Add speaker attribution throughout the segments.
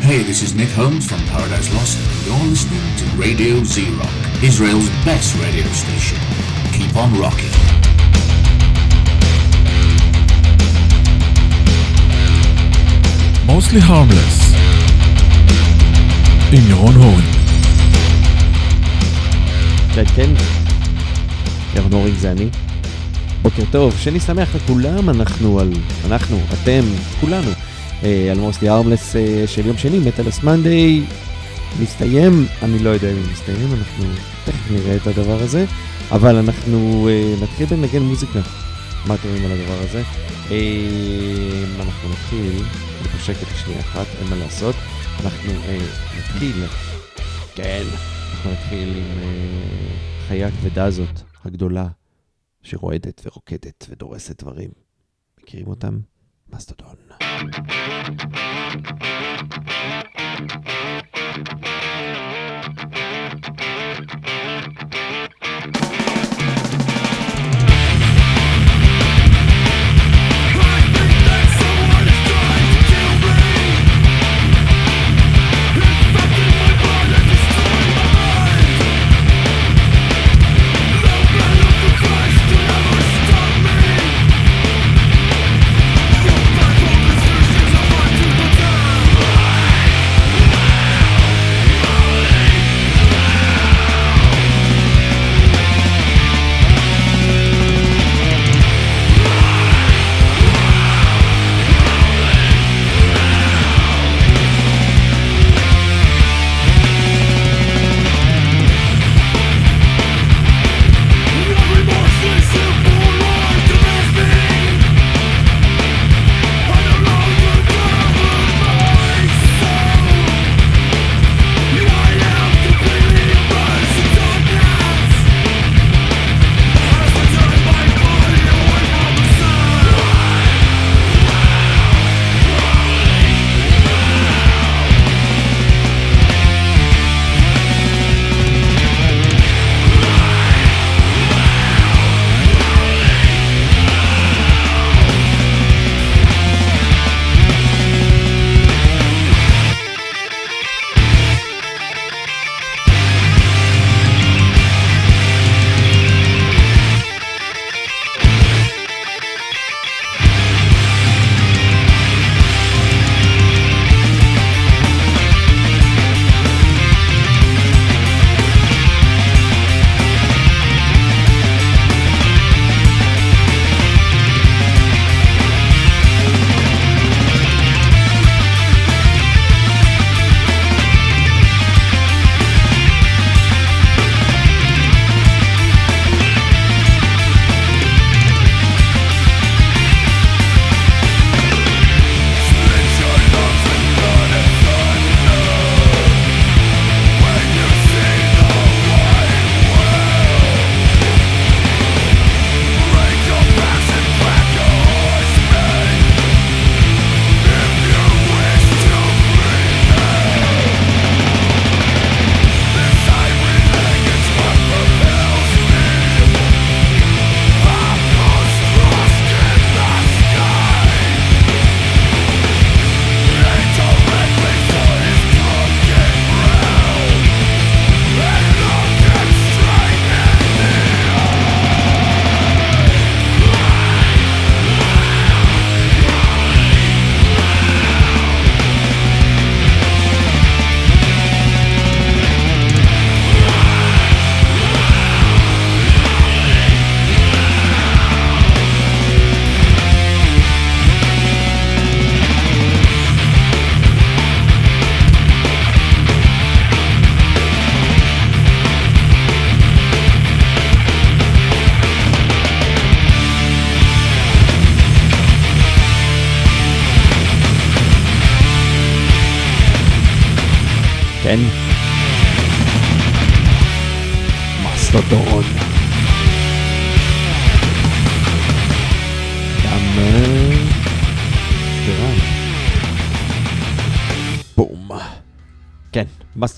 Speaker 1: Hey, this is Nick Holmes from Paradise Lost, and you're listening to Radio Z-Rock, Israel's best radio station. Keep on rocking.
Speaker 2: Mostly Harmless עם ירון הורן.
Speaker 3: כן, כן, ירון הורינג זה אני. בוקר טוב, שני שמח לכולם, אנחנו על, אנחנו, אתם, כולנו, אה, על מוסלי ארמלס של יום שני, מטאלס מנדיי, מסתיים, אני לא יודע אם הוא מסתיים, אנחנו תכף נראה את הדבר הזה, אבל אנחנו אה, נתחיל בנגן מוזיקה. מה אתם אומרים על הדבר הזה? אה, אנחנו נתחיל, בשקט שנייה אחת, אין מה לעשות, אנחנו אה, נתחיל, כן, אנחנו נתחיל עם אה, חיה הכבדה הזאת, הגדולה, שרועדת ורוקדת ודורסת דברים. מכירים אותם? מסטודון.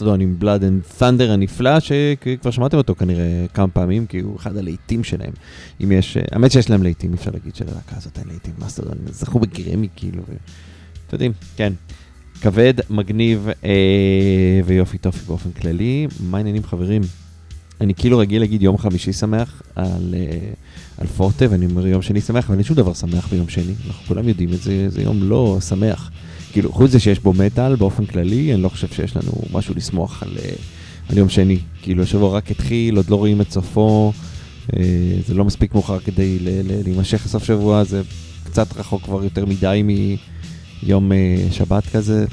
Speaker 3: מסטודון עם Blood and Thunder הנפלא, שכבר שמעתם אותו כנראה כמה פעמים, כי הוא אחד הלהיטים שלהם. אם יש, האמת שיש להם להיטים, אי אפשר להגיד שללהקה הזאת אין להיטים. מסטודון זכו בגרמי כאילו. אתם יודעים, כן. כבד, מגניב אה, ויופי טופי באופן כללי. מה העניינים חברים? אני כאילו רגיל להגיד יום חמישי שמח על, אה, על פורטה, ואני אומר יום שני שמח, אבל אין שום דבר שמח ביום שני. אנחנו כולם יודעים את זה, זה יום לא שמח. כאילו, חוץ מזה שיש בו מטאל באופן כללי, אני לא חושב שיש לנו משהו לשמוח על, אה, על יום שני. כאילו, השבוע רק התחיל, עוד לא רואים את סופו, אה, זה לא מספיק מאוחר כדי להימשך לסוף שבוע, זה קצת רחוק כבר יותר מדי מיום אה, שבת כזה.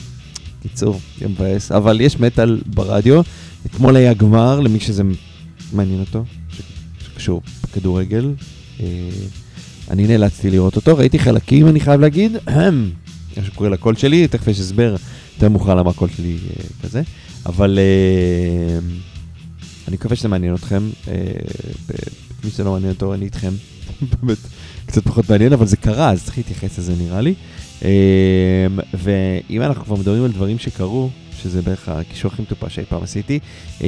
Speaker 3: קיצור, יום מבאס, אבל יש מטאל ברדיו. אתמול היה גמר, למי שזה מעניין אותו, שקשור בכדורגל. אני נאלצתי לראות אותו, ראיתי חלקים, אני חייב להגיד, מה שקורה לקול שלי, תכף יש הסבר יותר מאוחר למה הקול שלי אה, כזה, אבל אה, אני מקווה שזה מעניין אתכם, אה, מי שזה לא מעניין אותו, אני איתכם, באמת קצת פחות מעניין, אבל זה קרה, אז צריך להתייחס לזה נראה לי. אה, ואם אנחנו כבר מדברים על דברים שקרו, שזה בערך הקישור הכי מטופש שאי פעם עשיתי, אה,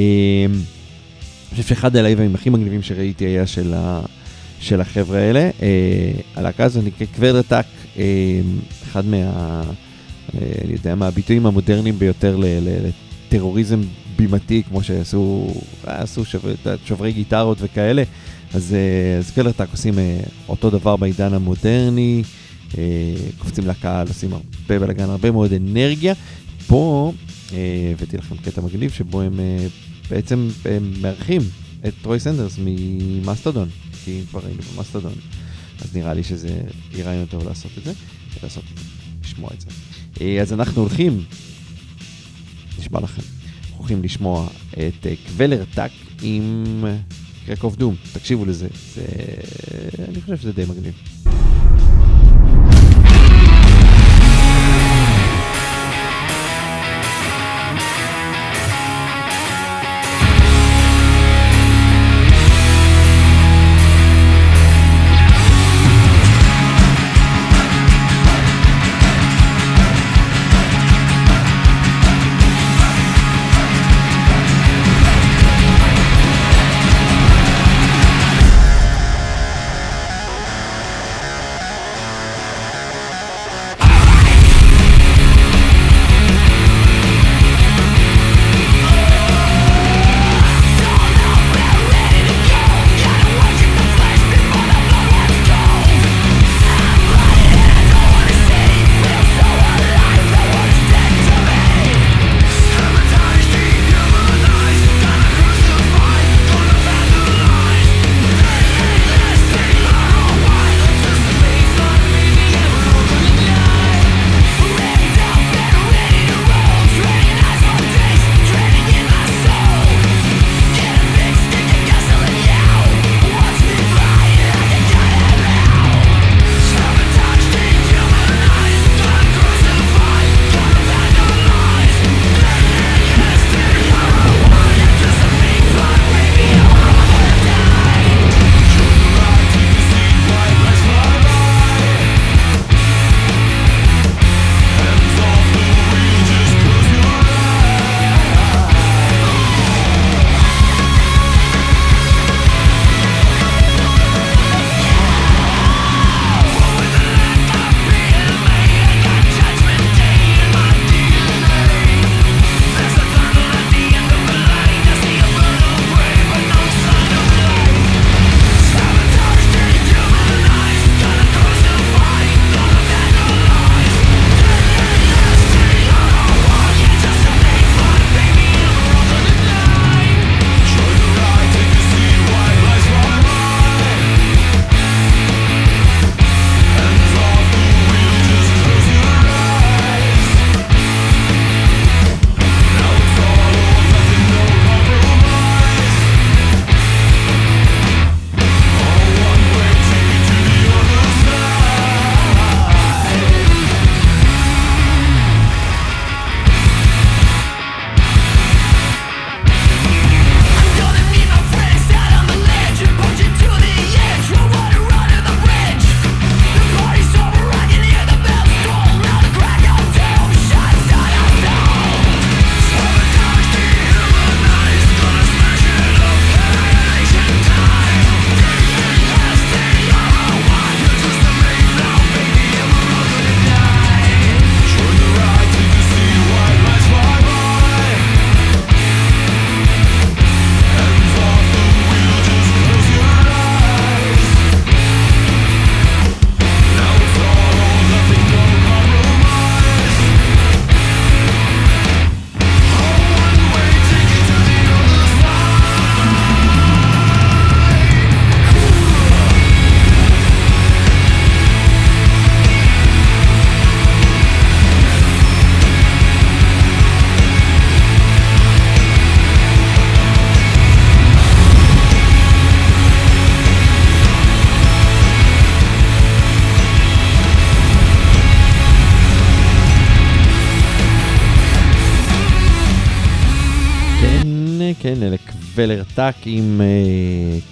Speaker 3: אני חושב שאחד הלייבים הכי מגניבים שראיתי היה של, ה, של החבר'ה האלה. אה, הלהקה הזו נקראת קוור עתק, אה, אחד מה... אה, אני יודע מה, הביטויים המודרניים ביותר לטרוריזם בימתי, כמו שעשו עשו שבר, שוברי גיטרות וכאלה. אז סקלרטק עושים אותו דבר בעידן המודרני, קופצים לקהל, עושים הרבה בלאגן, הרבה מאוד אנרגיה. פה הבאתי לכם קטע מגניב שבו הם בעצם הם מארחים את טרוי סנדרס ממאסטודון, כי כבר היינו במאסטודון. אז נראה לי שזה יהיה רעיון טוב לעשות את זה, לעשות לשמוע את זה. אה, אז אנחנו הולכים, נשמע לכם, הולכים לשמוע את אה, Kvelertak עם Crack of Doom, תקשיבו לזה, זה... אני חושב שזה די מגניב.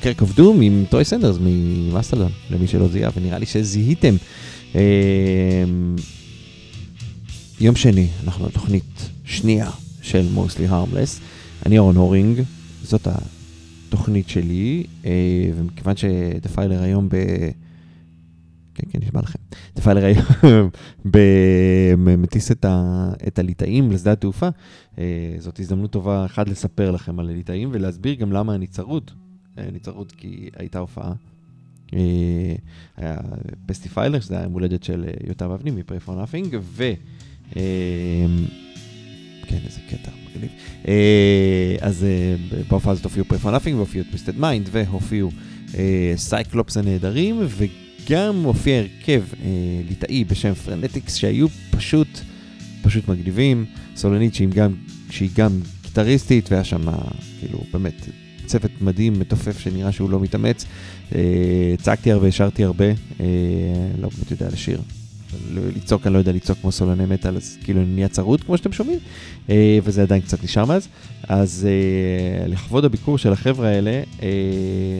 Speaker 3: Crack of Doom, עם טרוי סנדרס ממאסטרדון, למי שלא זיהה, ונראה לי שזיהיתם. אה, יום שני, אנחנו בתוכנית שנייה של Mostly Harmless. אני ירון הורינג, זאת התוכנית שלי, אה, ומכיוון שדפיילר היום ב... כן, כן, נשמע לכם. דפיילר היום מטיס את, הליטאים לשדה התעופה. אה, זאת הזדמנות טובה, אחד, לספר לכם על הליטאים ולהסביר גם למה אני אני צרוד כי הייתה הופעה. היה פסטיפיילר, שזה היה יום הולדת של יותם אבני מ Prey For Nothing, ו... כן, איזה קטע מגניב. אז בהופעה הזאת הופיעו Prey For Nothing והופיעו את Twisted Mind והופיעו Cyclops הנהדרים וגם הופיע הרכב ליטאי בשם Phrenetix שהיו פשוט, פשוט מגניבים. סולנית שהיא גם, שהיא גם גיטריסטית והיה שם כאילו באמת צוות מדהים, מתופף שנראה שהוא לא מתאמץ. צעקתי הרבה, שרתי הרבה, לא באמת יודע לשיר. לצעוק, אני לא יודע לצעוק כמו סולני מטאל, אז כאילו אני נהיה צרוד כמו שאתם שומעים, וזה עדיין קצת נשאר מאז. אז לכבוד הביקור של החבר'ה האלה,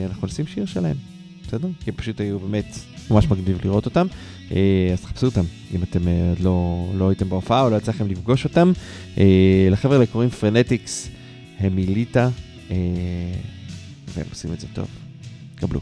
Speaker 3: אנחנו נשים שיר שלהם, בסדר? כי פשוט היו באמת ממש מגניב לראות אותם. אז תחפשו אותם, אם אתם עוד לא, לא הייתם בהופעה או לא יצא לכם לפגוש אותם. לחבר'ה האלה קוראים Phrenetix, הם מליטא, והם עושים את זה טוב. קבלו.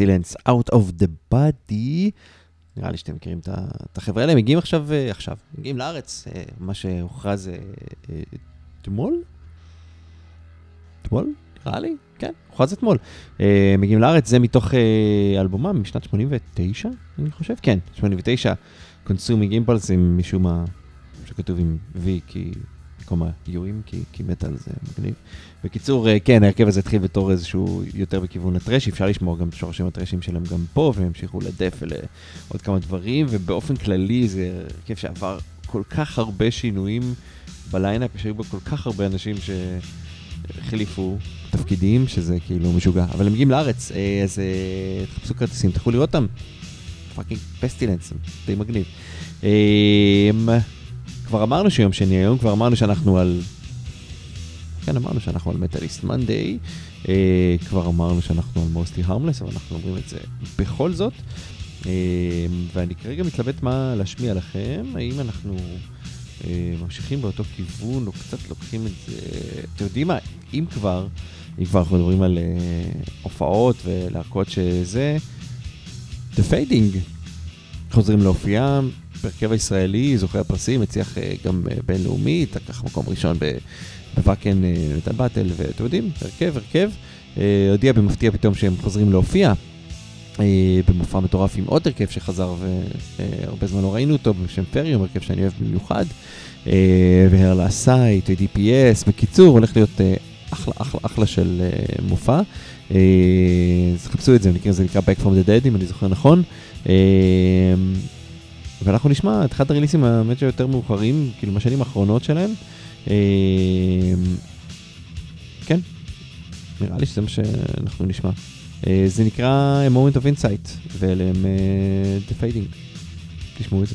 Speaker 3: Pestilence Out of the Body. נראה לי שאתם מכירים את החבר'ה האלה, מגיעים עכשיו, עכשיו, מגיעים לארץ, מה שהוכרז אתמול? אתמול? נראה לי, כן, הוכרז אתמול. מגיעים לארץ, זה מתוך אלבומם משנת 89, אני חושב, כן, 89, Consuming Impulse עם משום מה שכתוב עם V, כי במקום ה U-ים, כי, כי מטאל זה מגניב. בקיצור, כן, ההרכב הזה התחיל בתור איזשהו יותר בכיוון ה thrash, אפשר לשמוע גם את שורשים הטרשים שלהם גם פה, והם המשיכו ל death ולעוד כמה דברים, ובאופן כללי זה הרכב שעבר כל כך הרבה שינויים ב lineup, שהיו בו כל כך הרבה אנשים שהחליפו תפקידים, שזה כאילו משוגע. אבל הם מגיעים לארץ, אז תחפשו כרטיסים, תלכו לראות אותם. Fucking Pestilence, די מגניב. כבר אמרנו שיום שני היום, כבר אמרנו שאנחנו על... כן, אמרנו שאנחנו על מטאליסט מנדיי, אה, כבר אמרנו שאנחנו על מוסטי הרמלס, אבל אנחנו אומרים את זה בכל זאת. אה, ואני כרגע מתלבט מה להשמיע לכם, האם אנחנו אה, ממשיכים באותו כיוון, או קצת לוקחים את זה... אתם יודעים מה, אם כבר, אם כבר אנחנו מדברים על אה, הופעות ולהקות שזה, The Fading חוזרים להופיע. בהרכב הישראלי, זוכה הפרסים, הצליח גם בינלאומית, לקח מקום ראשון ב Wacken Metal Battle, ואתם יודעים, הרכב, הרכב, הודיע במפתיע פתאום שהם חוזרים להופיע. במופע מטורף עם עוד הרכב שחזר והרבה זמן לא ראינו אותו בשם Ferium, הרכב שאני אוהב במיוחד, והרלה סייט ו-DPS, בקיצור הולך להיות אחלה אחלה אחלה של מופע, אז חפשו את זה, זה נקרא Back From The Dead אם אני זוכר נכון. ואנחנו נשמע את אחד הריליסים האמת שיותר מאוחרים, כאילו בשנים האחרונות שלהם. כן, נראה לי שזה מה שאנחנו נשמע. זה נקרא A Moment of Insight, ואלה הם The Fading. תשמעו את זה.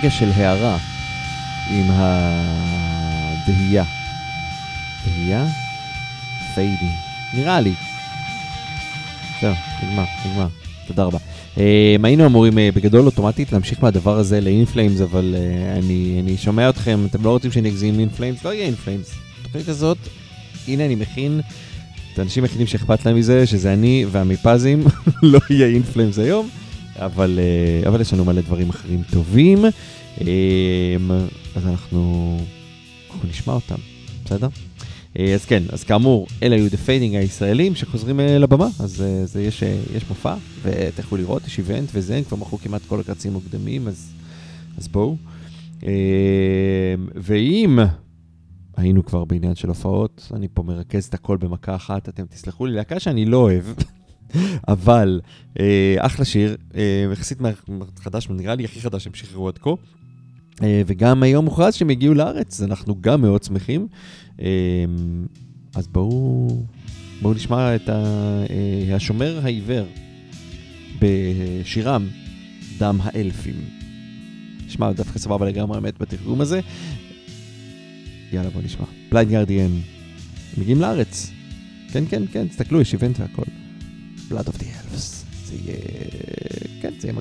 Speaker 3: רגע של הערה עם הדהייה. דהייה? פיידי. נראה לי. זהו, נגמר, נגמר. תודה רבה. Um, היינו אמורים uh, בגדול אוטומטית להמשיך מהדבר הזה לאינפלאמס, אבל uh, אני, אני שומע אתכם, אתם לא רוצים שאני אגזים אינפלאמס? לא יהיה אינפלאמס. התוכנית הזאת, הנה אני מכין את האנשים היחידים שאכפת להם מזה, שזה אני והמיפזים, לא יהיה אינפלאמס היום, אבל, uh, אבל יש לנו מלא דברים אחרים טובים, um, אז אנחנו, אנחנו נשמע אותם, בסדר? אה, אז כן, אז כאמור, אלה היו The Fading הישראלים שחוזרים אה, לבמה, אז אה, זה יש, יש מופע, ותכף לראות, יש איבנט וזה, כבר מכרו כמעט כל הקרצים מוקדמים, אז, אז בואו. ואם היינו כבר בעניין של הופעות, אני פה מרכז את הכל במכה אחת, אתם תסלחו לי, להקה שאני לא אוהב, אבל אחלה שיר, יחסית חדש, נראה לי הכי חדש שהם שחררו עד כה. וגם היום מוכרז שהם הגיעו לארץ, אנחנו גם מאוד שמחים. אמ, אז בואו, בואו נשמע את אה, השומר העיוור בשירם דם האלפים. נשמע דווקא סבבה לגמרי האמת בתרגום הזה. יאללה בואו נשמע. בליינד ירדיאן. מגיעים לארץ. כן, כן, כן, תסתכלו, יש איבנט והכל. Blood of the Elves. זה יהיה... כן, זה יהיה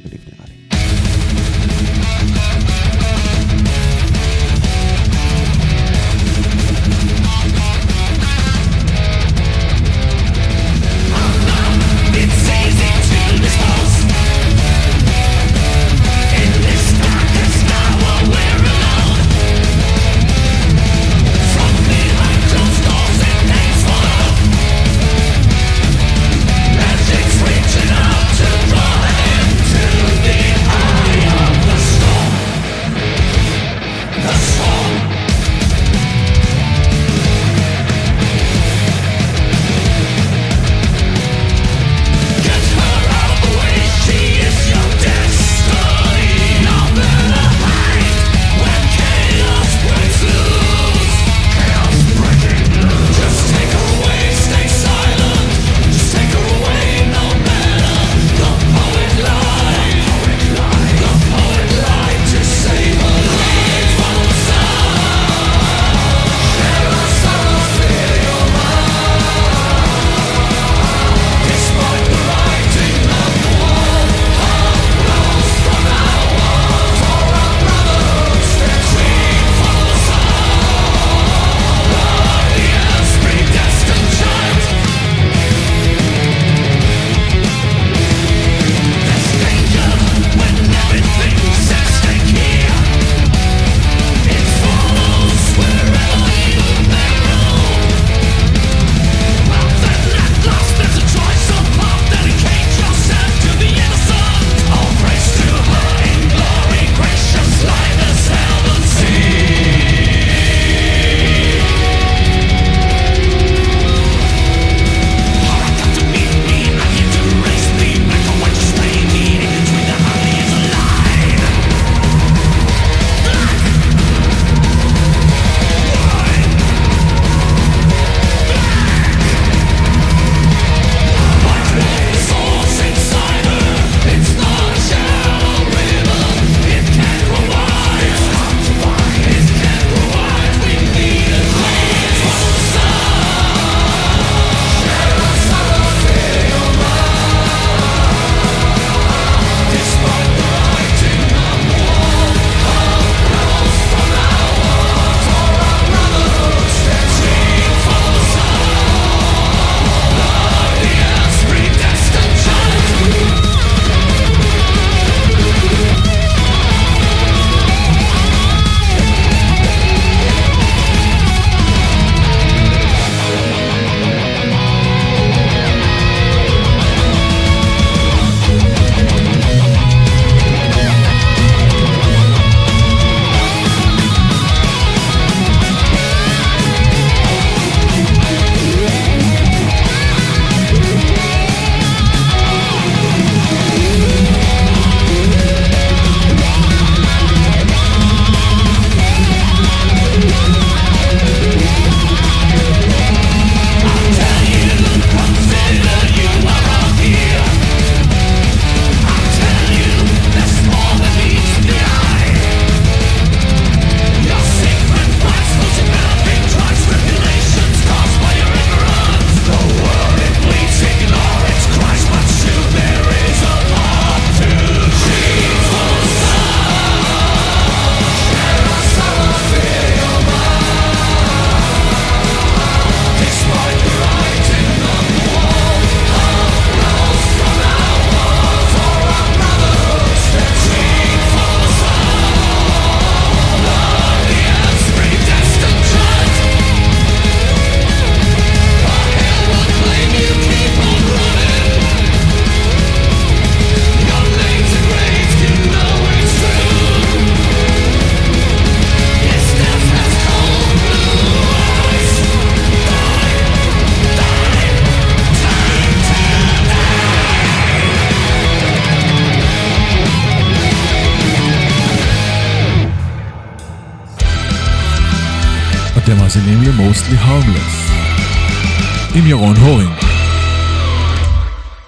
Speaker 2: עם ירון הורינג.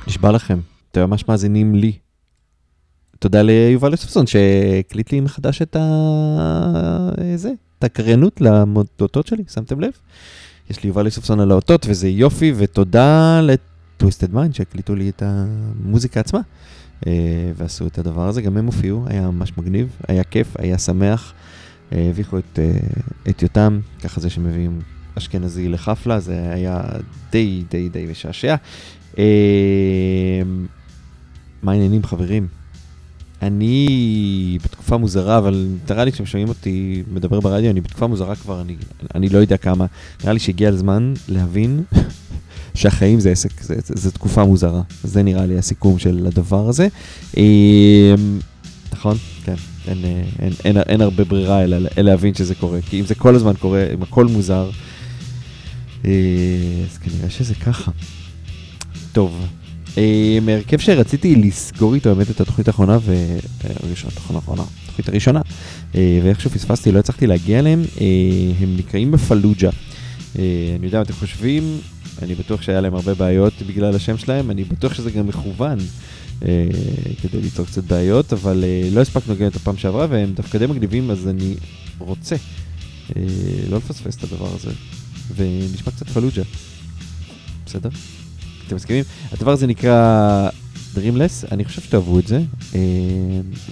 Speaker 3: נשבע לכם, אתם ממש מאזינים לי. תודה ליובל יוספסון שהקליט לי מחדש את ה... זה, את הקריינות לאותות שלי, שמתם לב? יש לי יובל יוספסון על האותות וזה יופי, ותודה ל Twisted Mind שהקליטו לי את המוזיקה עצמה. אה, ועשו את הדבר הזה, גם הם הופיעו, היה ממש מגניב, היה כיף, היה שמח. אה, הביכו את, אה, את יותם, ככה זה שמביאים אשכנזי לחפלה, זה היה די די די משעשע. מה העניינים חברים? אני בתקופה מוזרה, אבל נראה לי כשהם שומעים אותי מדבר ברדיו, אני בתקופה מוזרה כבר, אני, אני לא יודע כמה. נראה לי שהגיע הזמן להבין שהחיים זה עסק, זה, זה, זה תקופה מוזרה. זה נראה לי הסיכום של הדבר הזה. נכון? כן. אין, אין, אין, אין, אין הרבה ברירה אלא להבין שזה קורה. כי אם זה כל הזמן קורה, אם הכל מוזר, אז כנראה שזה ככה. טוב, מהרכב שרציתי לסגור איתו באמת את התוכנית האחרונה, והראשונה, התוכנית האחרונה, התוכנית הראשונה, ואיכשהו פספסתי, לא הצלחתי להגיע אליהם, הם נקראים בפלוג'ה. אני יודע מה אתם חושבים, אני בטוח שהיה להם הרבה בעיות בגלל השם שלהם, אני בטוח שזה גם מכוון. כדי ליצור קצת בעיות, אבל לא הספקנו להגיע את הפעם שעברה, והם דווקא די מגניבים, אז אני רוצה לא לפספס את הדבר הזה, ונשמע קצת פלוג'ה. בסדר? אתם מסכימים? הדבר הזה נקרא Dreamless, אני חושב שתאהבו את זה,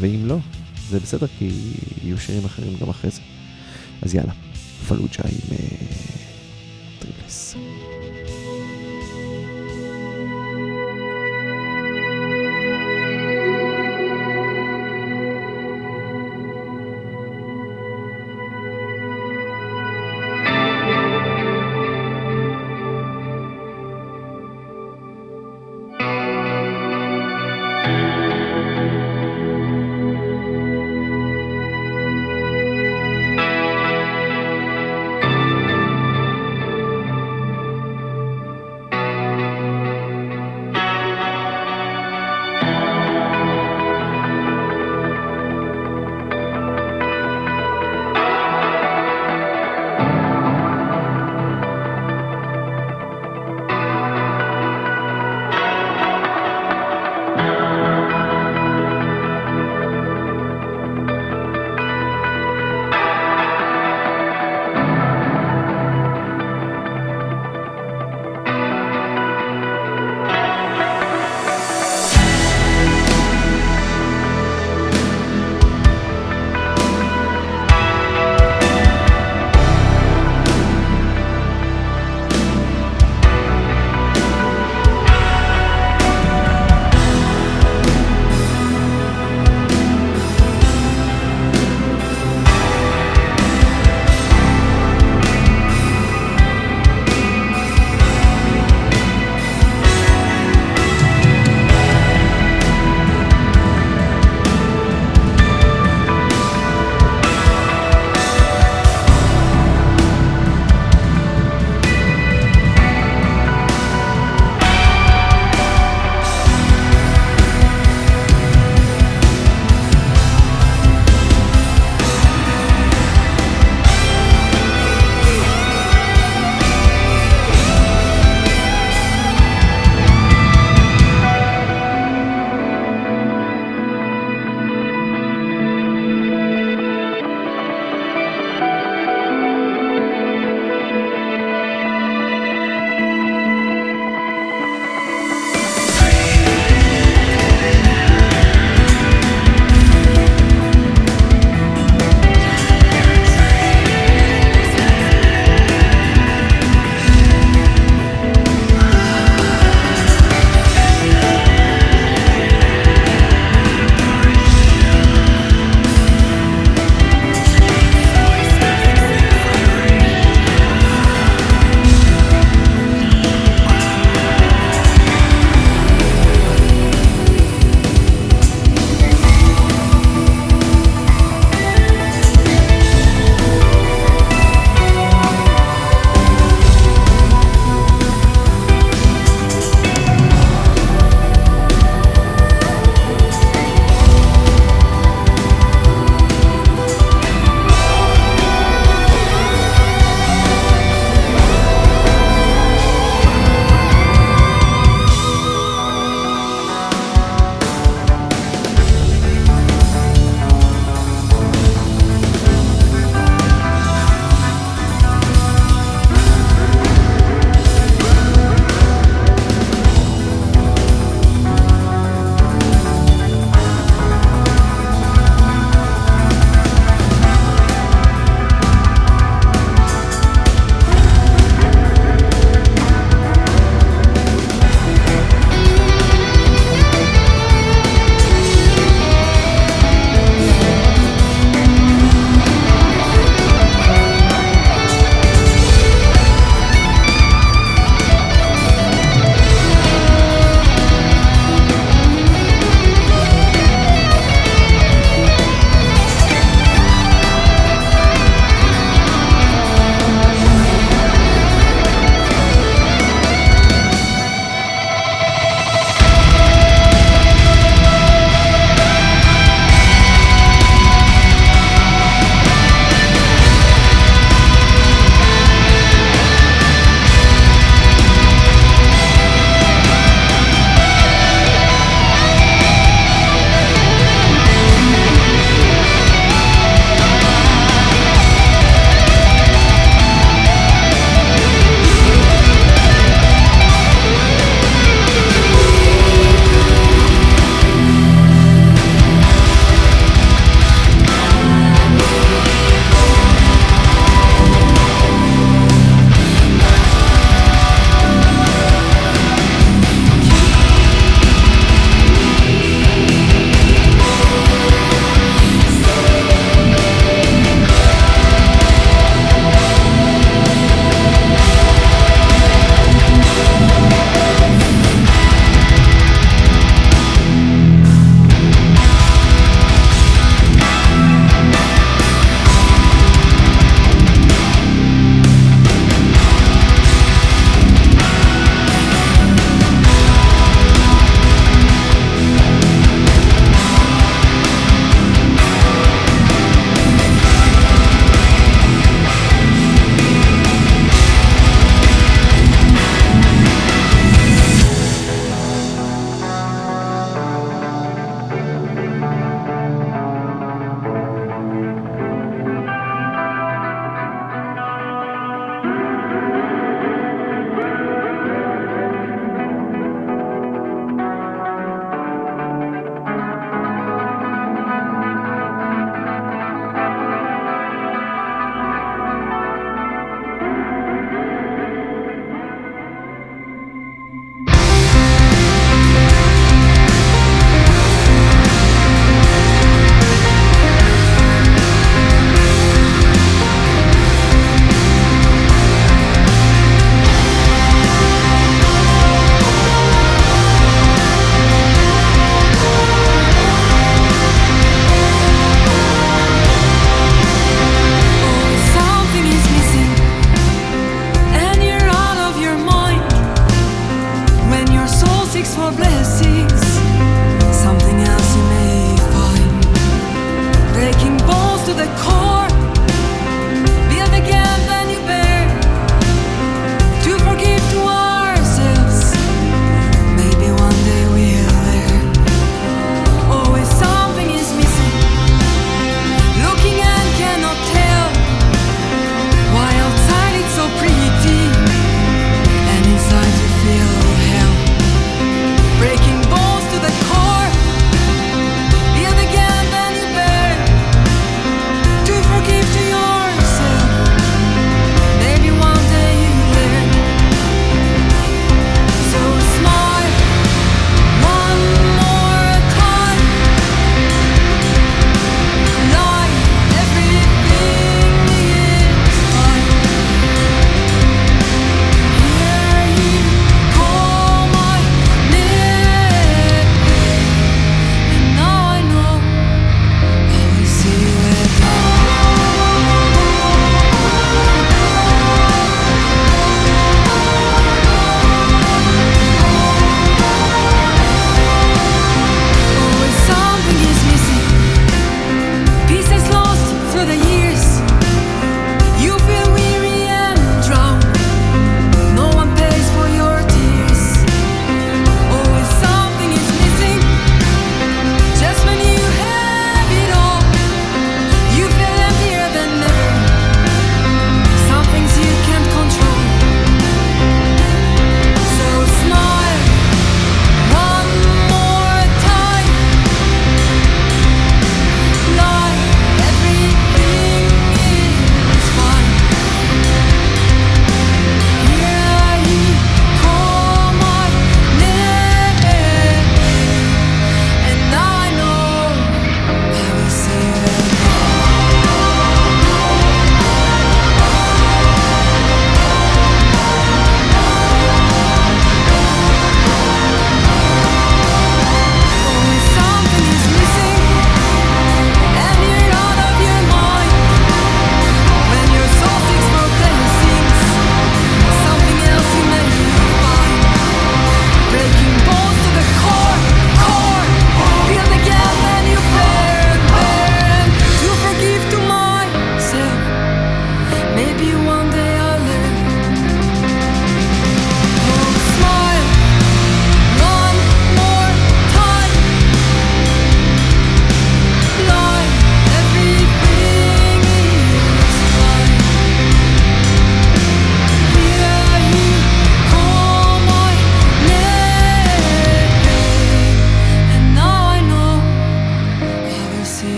Speaker 3: ואם לא, זה בסדר, כי יהיו שירים אחרים גם אחרי זה. אז יאללה, פלוג'ה עם Dreamless.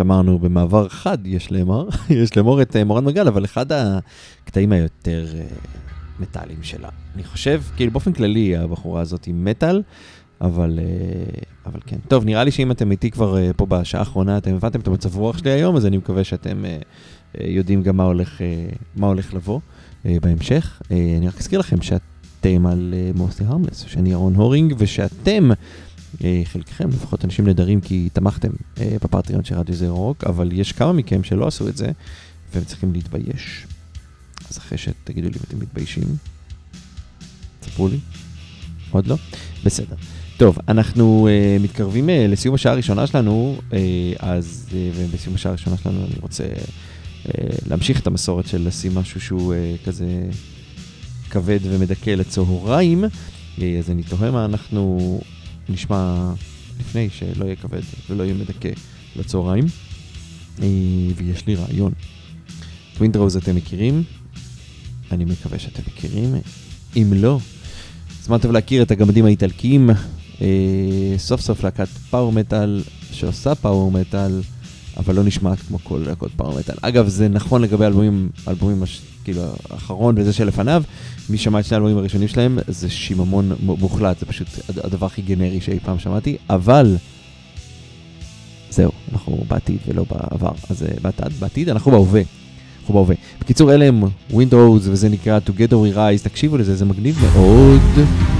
Speaker 3: שמרנו במעבר חד, יש לאמור, יש לאמור את אה, מורן מגל, אבל אחד הקטעים היותר אה, מטאליים שלה. אני חושב, כאילו באופן כללי הבחורה הזאת היא מטאל, אבל, אה, אבל כן. טוב, נראה לי שאם אתם איתי כבר פה בשעה האחרונה, אתם הבנתם את המצב רוח שלי היום, אז אני מקווה שאתם יודעים גם מה הולך, מה הולך לבוא בהמשך. אני רק אזכיר לכם שאתם על מוסטי הרמלס, שאני אהרון הורינג, ושאתם, חלקכם, לפחות אנשים נהדרים, כי תמכתם אה, בפטריון של רדיו זר רוק, אבל יש כמה מכם שלא עשו את זה, והם צריכים להתבייש. אז אחרי שתגידו לי אם אתם מתביישים, תספרו לי. עוד לא? בסדר. טוב, אנחנו uh, מתקרבים uh, לסיום השעה הראשונה שלנו, uh, אז uh, ובסיום השעה הראשונה שלנו אני רוצה uh, להמשיך את המסורת של לשים משהו שהוא uh, כזה כבד ומדכא לצהריים, uh, אז אני תוהה מה אנחנו נשמע לפני שלא יהיה כבד ולא יהיה מדכא לצהריים, uh, ויש לי רעיון. טווינדרוז אתם מכירים? אני מקווה שאתם מכירים. אם לא, זמן טוב להכיר את הגמדים האיטלקיים. אה, סוף סוף להקת פאור מטאל שעושה פאור מטאל, אבל לא נשמעת כמו כל להקות פאור מטאל. אגב, זה נכון לגבי אלבומים, אלבומים הש, כאילו האחרון וזה שלפניו. מי שמע את שני האלבומים הראשונים שלהם, זה שיממון מוחלט, זה פשוט הדבר הכי גנרי שאי פעם שמעתי, אבל... זהו, אנחנו בעתיד ולא בעבר, אז אה, בעתיד, בעתיד אנחנו בהווה. אנחנו בהווה. בקיצור, אלה הם Windows וזה נקרא Together We Rise, תקשיבו לזה, זה מגניב מאוד.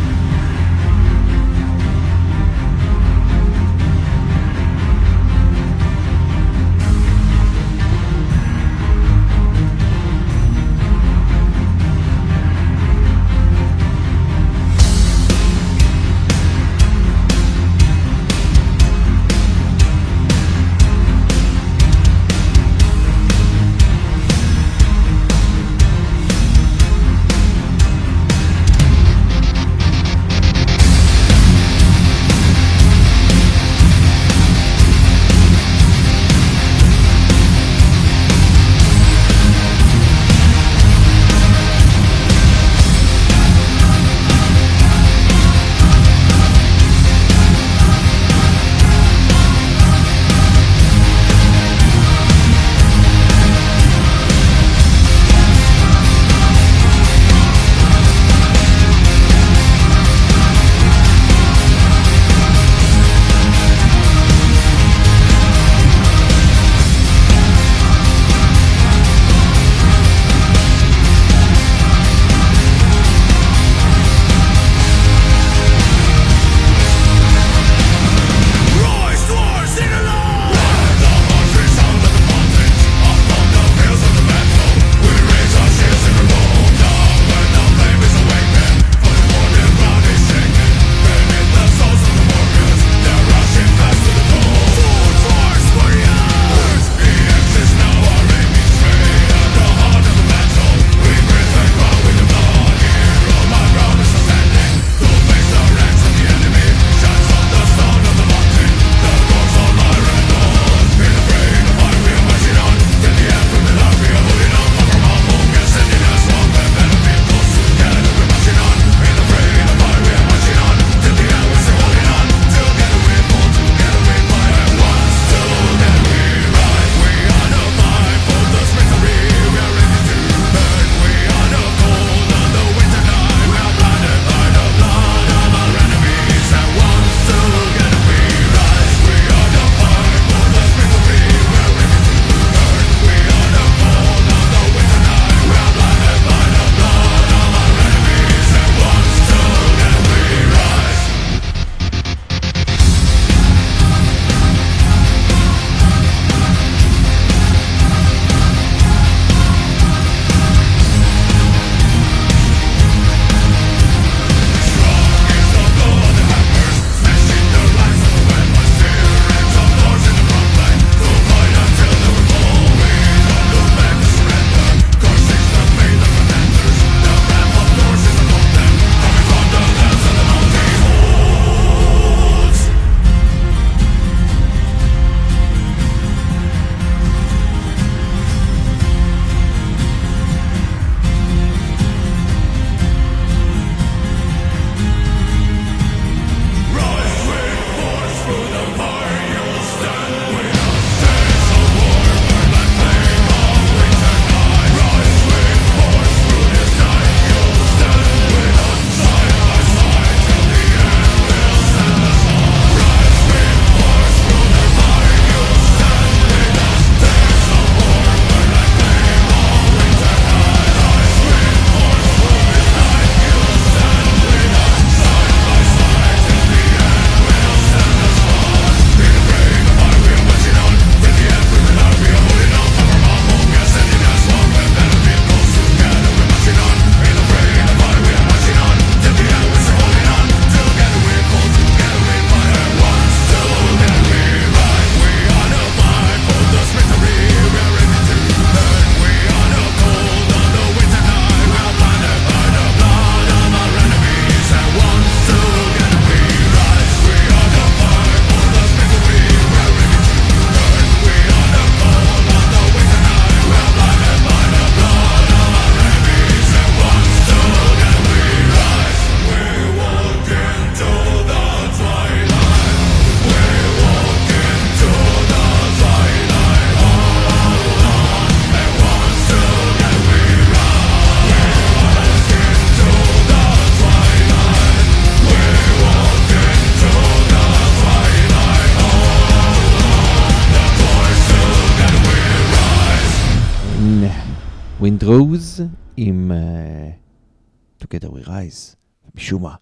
Speaker 3: משום מה.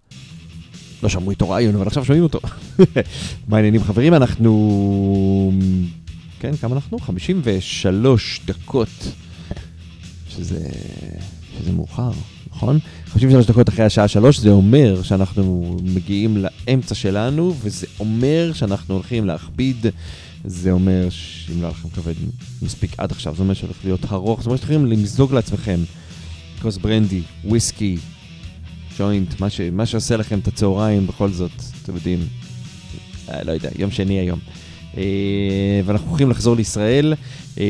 Speaker 3: לא שמעו איתו רעיון, אבל עכשיו שומעים אותו. מה העניינים חברים? אנחנו... כן, כמה אנחנו? 53 דקות, שזה, שזה מאוחר, נכון? 53 דקות אחרי השעה 3, זה אומר שאנחנו מגיעים לאמצע שלנו, וזה אומר שאנחנו הולכים להכביד. זה אומר שאם לא היה לכם כבד מספיק עד עכשיו, זה אומר שהולך להיות ארוך, זה אומר שאתם יכולים למזוג לעצמכם כוס ברנדי, וויסקי, ג'וינט, מה, ש, מה שעושה לכם את הצהריים בכל זאת, אתם יודעים, אה, לא יודע, יום שני היום. אה, ואנחנו הולכים לחזור לישראל. אה,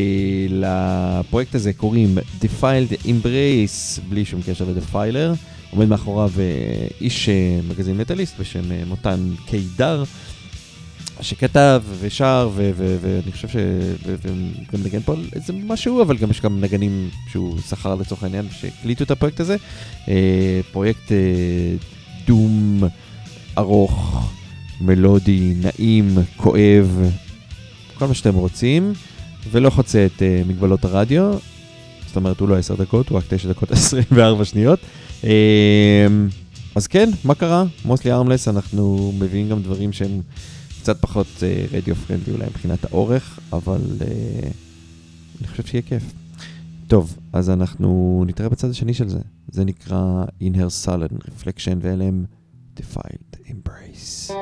Speaker 3: לפרויקט הזה קוראים Defiled Embrace, בלי שום קשר לדפיילר. עומד מאחוריו אה, איש אה, מגזין מטאליסט בשם אה, מותן קידר. שכתב ושר, ואני חושב שגם נגן פה על איזה משהו, אבל גם יש גם נגנים שהוא שכר לצורך העניין שהקליטו את הפרויקט הזה. אה, פרויקט אה, דום ארוך, מלודי, נעים, כואב, כל מה שאתם רוצים, ולא חוצה את אה, מגבלות הרדיו. זאת אומרת, הוא לא 10 דקות, הוא רק 9 דקות 24 שניות. אז כן, מה קרה? מוסלי ארמלס, אנחנו מביאים גם דברים שהם... קצת פחות רדיו uh, פרנדלי אולי מבחינת האורך, אבל uh, אני חושב שיהיה כיף. טוב, אז אנחנו נתראה בצד השני של זה. זה נקרא In Her Sullen Reflection, ואלה הם Defiled Embrace.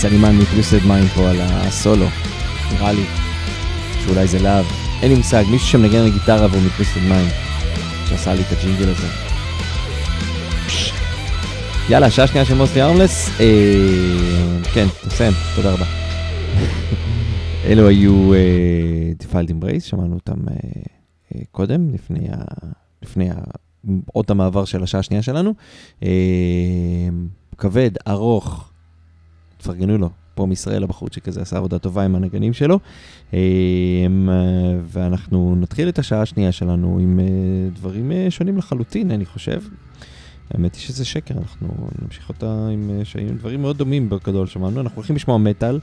Speaker 3: סלימן מפלוסד מים פה על הסולו. נראה לי. שאולי זה להב. אין לי מושג, מישהו שמנגן על גיטרה והוא מפלוסד מים. שעשה לי את הג'ינגל הזה. יאללה, שעה שנייה של מוסטי ארמלס. אה, כן, תסיים, תודה רבה. אלו היו דיפלט אמברייס, שמענו אותם אה, אה, קודם, לפני ה... לפני ה... אות המעבר של השעה השנייה שלנו. אה, כבד, ארוך, תפרגנו לו, פה מישראל הבחורצ'יק הזה עשה עבודה טובה עם הנגנים שלו. אה, ואנחנו נתחיל את השעה השנייה שלנו עם אה, דברים אה, שונים לחלוטין, אני חושב. האמת היא שזה שקר, אנחנו נמשיך אותה עם אה, שהיו דברים מאוד דומים בגדול שמענו. אנחנו הולכים לשמוע מטאל,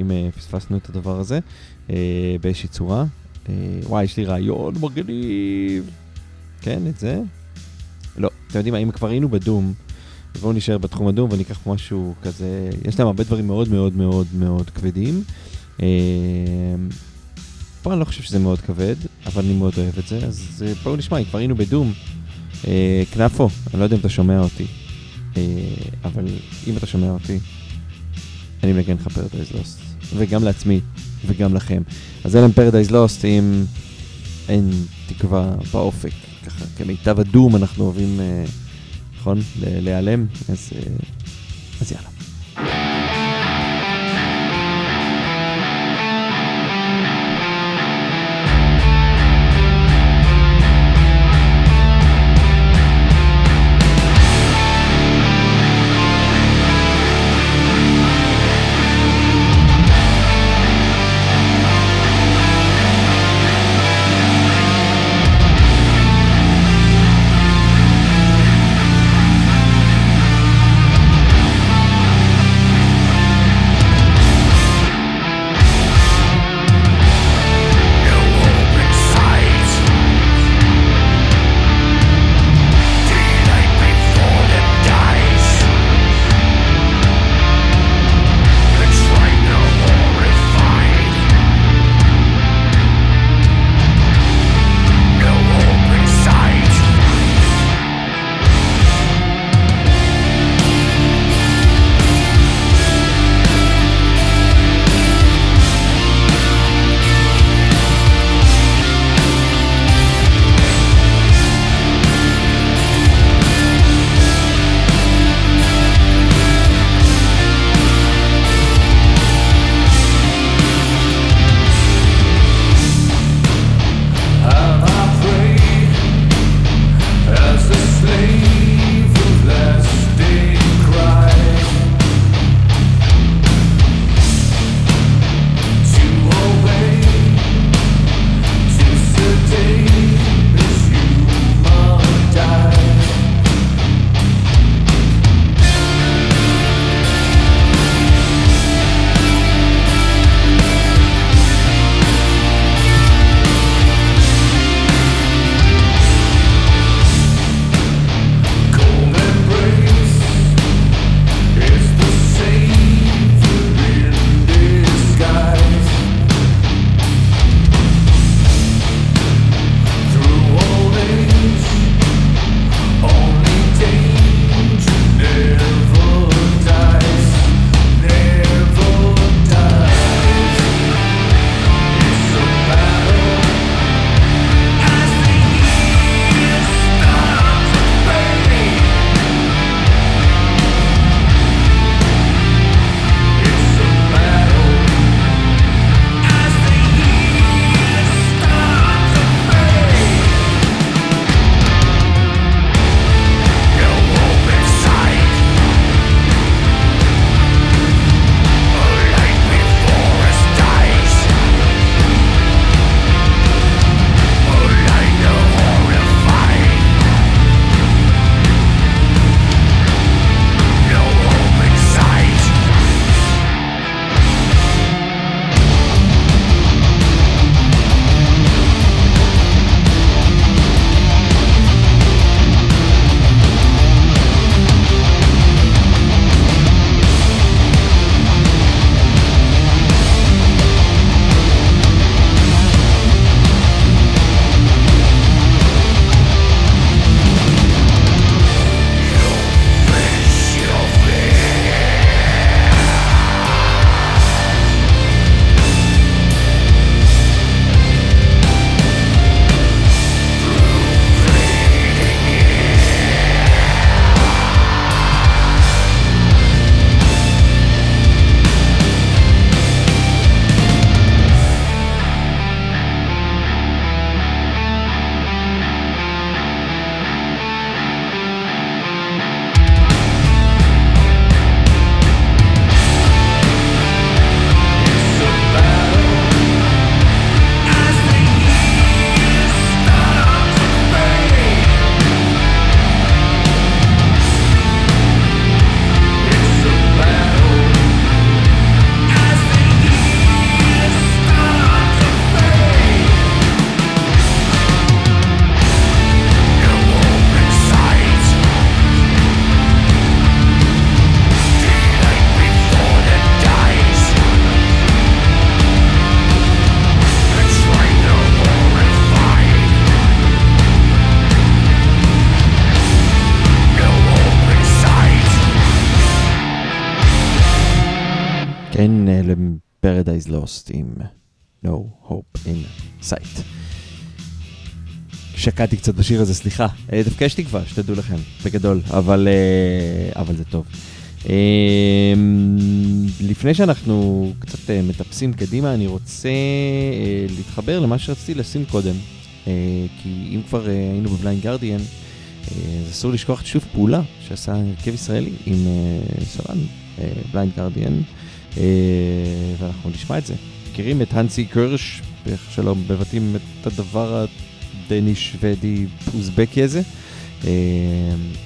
Speaker 3: אם פספסנו את הדבר הזה, באיזושהי צורה. וואי, יש לי רעיון מגניב. כן, את זה? לא, אתם יודעים מה, אם כבר היינו בדום, בואו נשאר בתחום הדום וניקח משהו כזה, יש להם הרבה דברים מאוד מאוד מאוד מאוד כבדים. אה, פה אני לא חושב שזה מאוד כבד, אבל אני מאוד אוהב את זה, אז בואו נשמע, אם כבר היינו בדום. אה, כנפו, אני לא יודע אם אתה שומע אותי, אה, אבל אם אתה שומע אותי, אני מגן לך פרדייז לוסט, וגם לעצמי, וגם לכם. אז הם פרדייז לוסט עם אין תקווה באופק. ככה, כמיטב הדום אנחנו אוהבים, נכון? ל- להיעלם, אז, אה, אז יאללה. ל-Paradise Lost עם No Hope in Sight. שקעתי קצת בשיר הזה, סליחה. אה, דווקא יש תקווה, שתדעו לכם, בגדול, אבל, אה, אבל זה טוב. אה, לפני שאנחנו קצת מטפסים קדימה, אני רוצה להתחבר למה שרציתי לשים קודם. כי אם כבר היינו בבליינד גרדיאן, אז אסור לשכוח את שיתוף פעולה שעשה הרכב ישראלי עם סולן, בליינד גרדיאן, ואנחנו נשמע את זה. מכירים את האנסי קרש, שלא מבטאים את הדבר דני שוודי אוזבקי הזה. אה,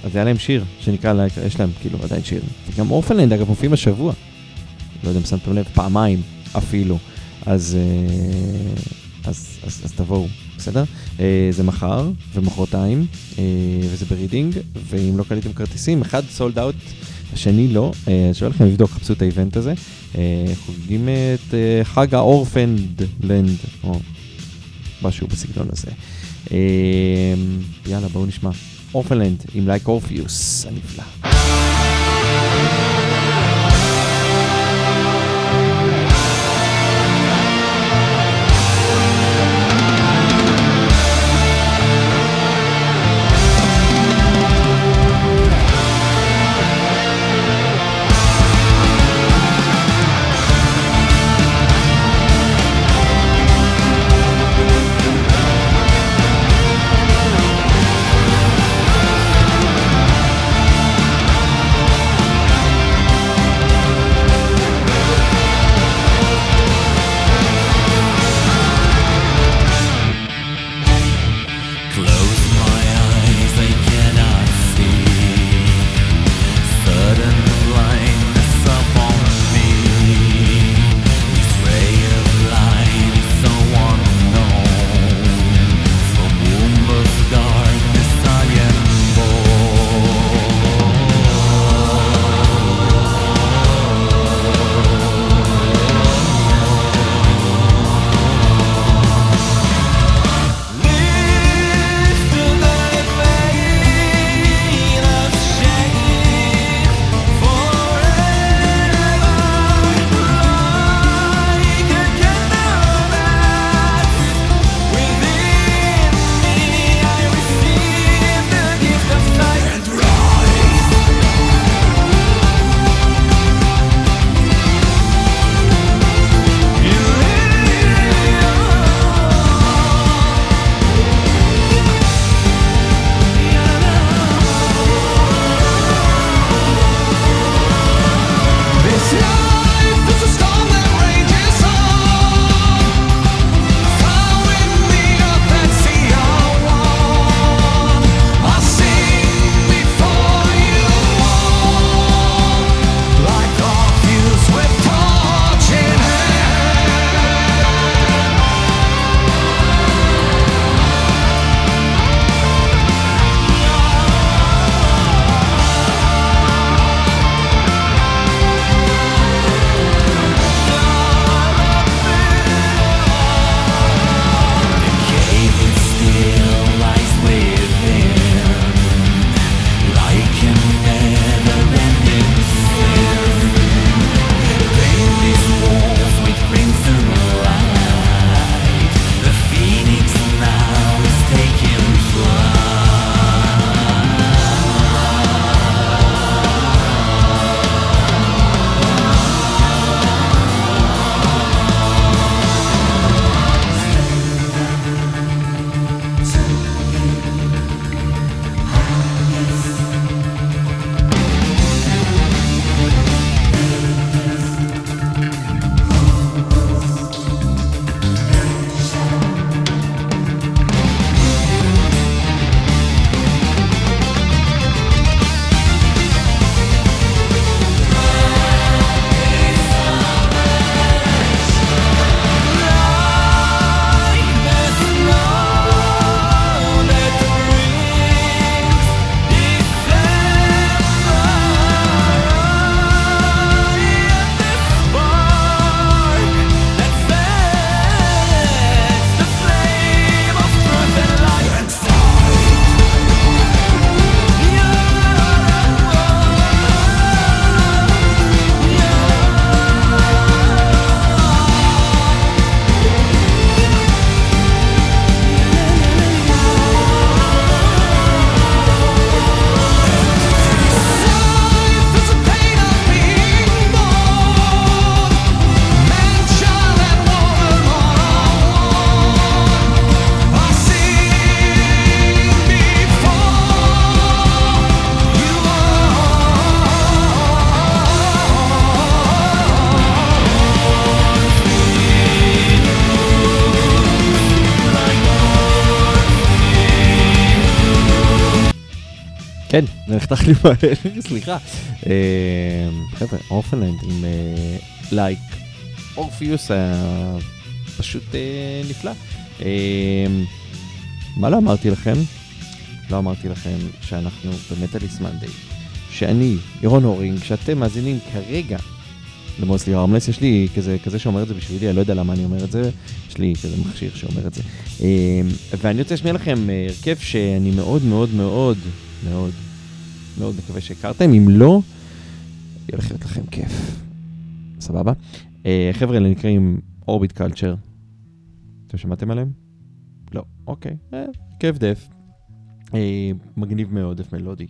Speaker 3: אז היה להם שיר שנקרא, יש להם כאילו עדיין שיר. גם אורפנלנד אגב מופיעים השבוע. לא יודע אם שמתם לב, פעמיים אפילו. אז, אה, אז, אז, אז תבואו, בסדר? אה, זה מחר ומחרתיים, וזה ברידינג, ואם לא קניתם כרטיסים, אחד sold out, השני לא. שואל לכם לבדוק, חפשו את ה event הזה. חוגגים את חג ה Orphaned Land, או משהו בסגנון הזה. אמ, יאללה, בואו נשמע. Orphaned Land עם Like Orpheus הנפלא. נחתך לי מהלב, סליחה. אה, חבר'ה, אורפנלנד עם לייק אורפיוס היה פשוט אה, נפלא. אה, מה לא אמרתי לכם? לא אמרתי לכם שאנחנו במטאליס מנדי, שאני, ירון הורינג, שאתם מאזינים כרגע למוסלי הרמלס, יש לי כזה, כזה שאומר את זה בשבילי, אני לא יודע למה אני אומר את זה, יש לי כזה מכשיר שאומר את זה. ואני רוצה להשמיע לכם הרכב שאני מאוד מאוד מאוד מאוד מאוד מקווה שהכרתם, אם לא, ילך להיות לכם כיף. סבבה? חבר'ה, אלה נקראים אורביט קלצ'ר. אתם שמעתם עליהם? לא, אוקיי, כיף דף. מגניב מאוד, דף מלודי.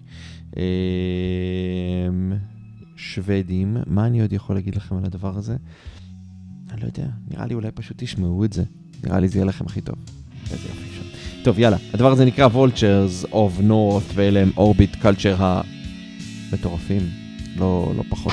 Speaker 3: שוודים, מה אני עוד יכול להגיד לכם על הדבר הזה? אני לא יודע, נראה לי אולי פשוט תשמעו את זה. נראה לי זה יהיה לכם הכי טוב. איזה יופי שם. טוב, יאללה, הדבר הזה נקרא Vultures of North, ואלה הם אורביט קלצ'ר המטורפים. לא, לא פחות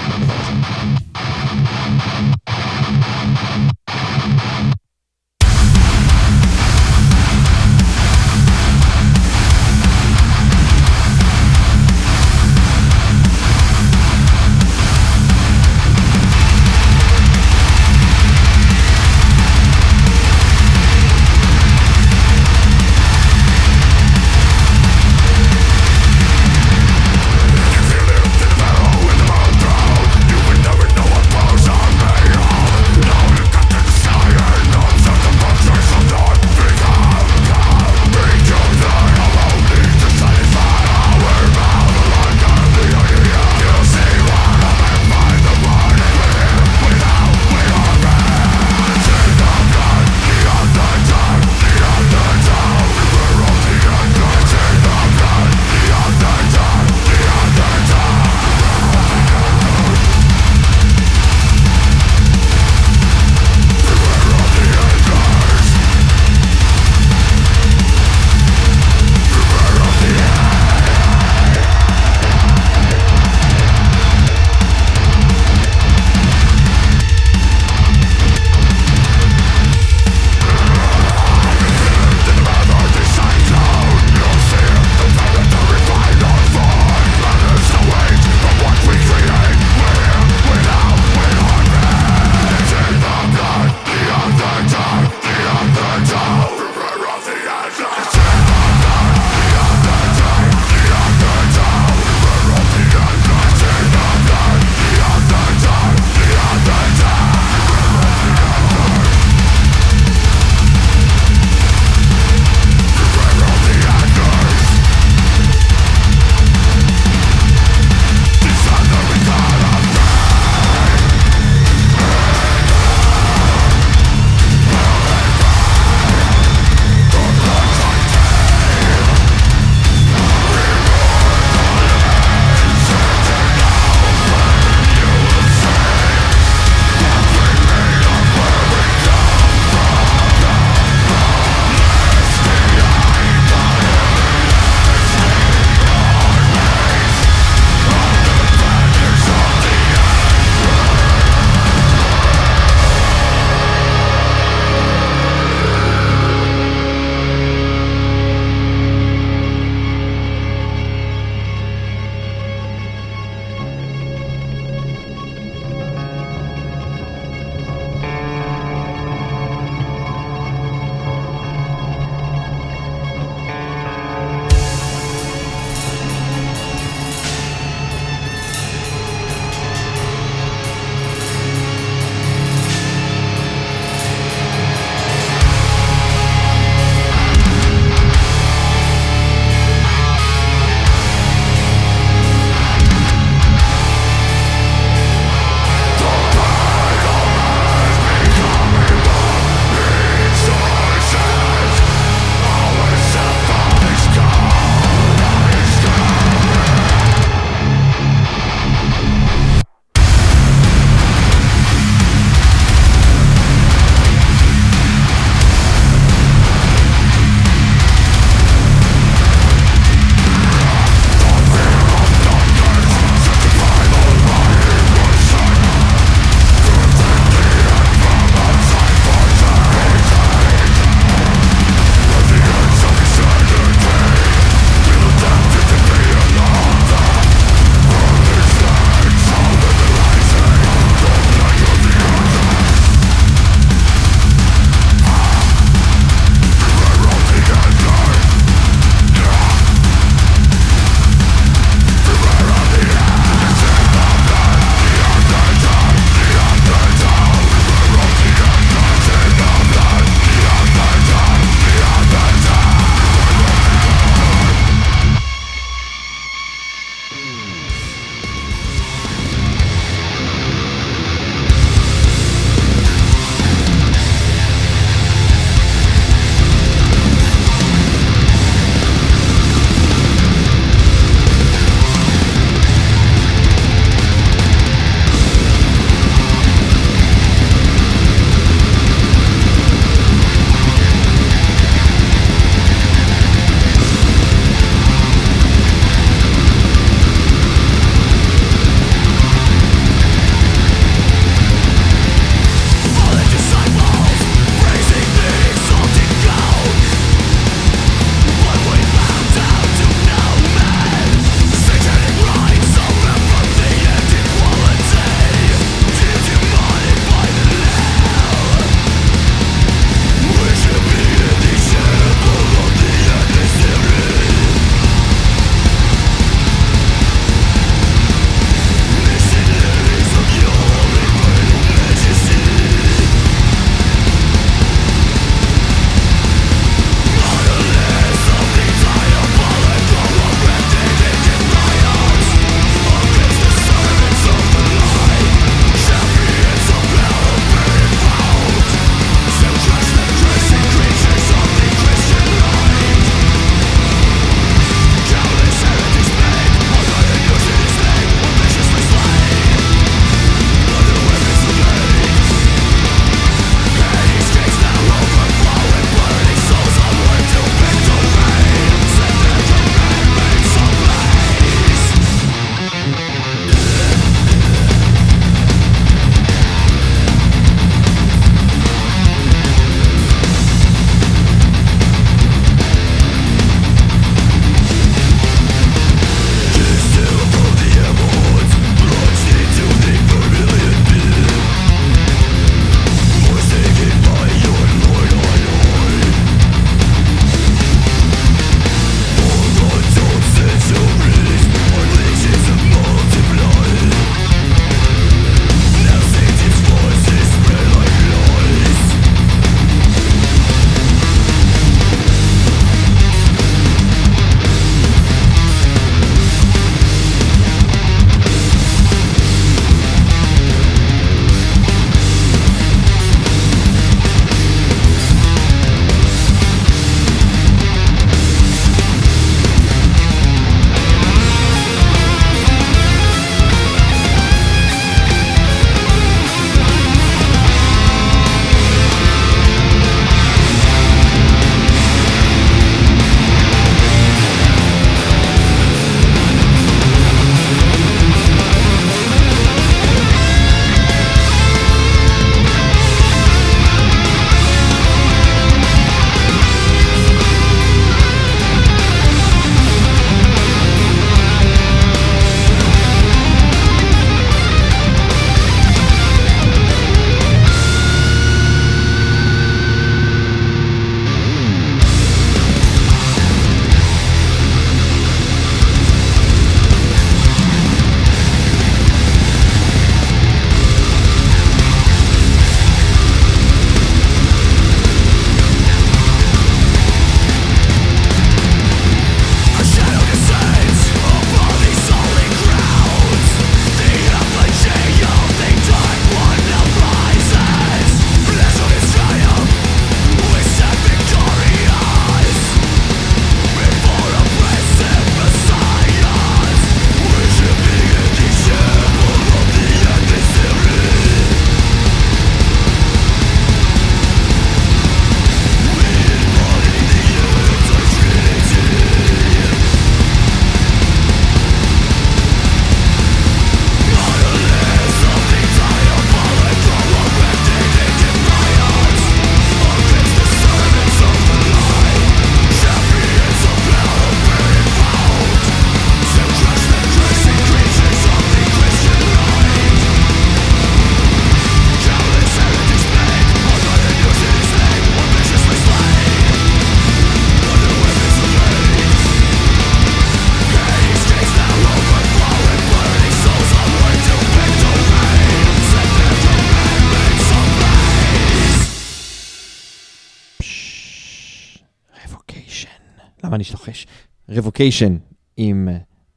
Speaker 3: Revocation עם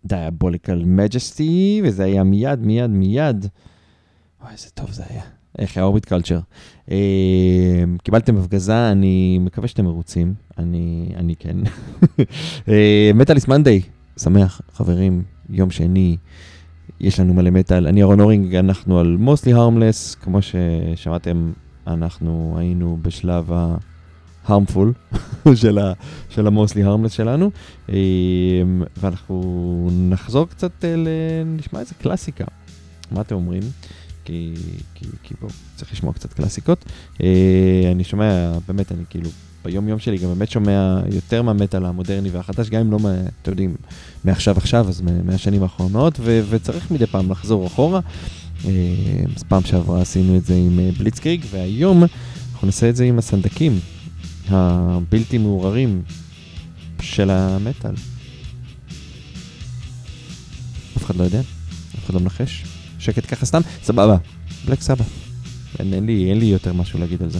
Speaker 3: Diabolical Majesty, וזה היה מיד, מיד, מיד. וואי, איזה טוב זה היה. איך היה Orbit Culture. קיבלתם הפגזה, אני מקווה שאתם מרוצים. אני, אני כן. Metalist Monday, שמח, חברים, יום שני. יש לנו מלא מטאל. אני ירון הורינג, אנחנו על Mostly Harmless, כמו ששמעתם, אנחנו היינו בשלב ה-harmful של, של המוסלי הרמלס שלנו, אה, ואנחנו נחזור קצת, אה, ל- נשמע איזה קלאסיקה. מה אתם אומרים? כי, כי, כי בואו, צריך לשמוע קצת קלאסיקות. אה, אני שומע, באמת, אני כאילו, ביום יום שלי גם באמת שומע יותר מהמטאל המודרני והחדש, גם אם לא, אתם יודעים, מעכשיו עכשיו, אז מה- מהשנים האחרונות, ו- וצריך מדי פעם לחזור אחורה. אה, אז פעם שעברה עשינו את זה עם בליצקריג, והיום אנחנו נעשה את זה עם הסנדקים הבלתי מעורערים של המטאל. אף אחד לא יודע, אף אחד לא מנחש. שקט ככה סתם, סבבה. בלק סבא. אין, אין, לי, אין לי יותר משהו להגיד על זה.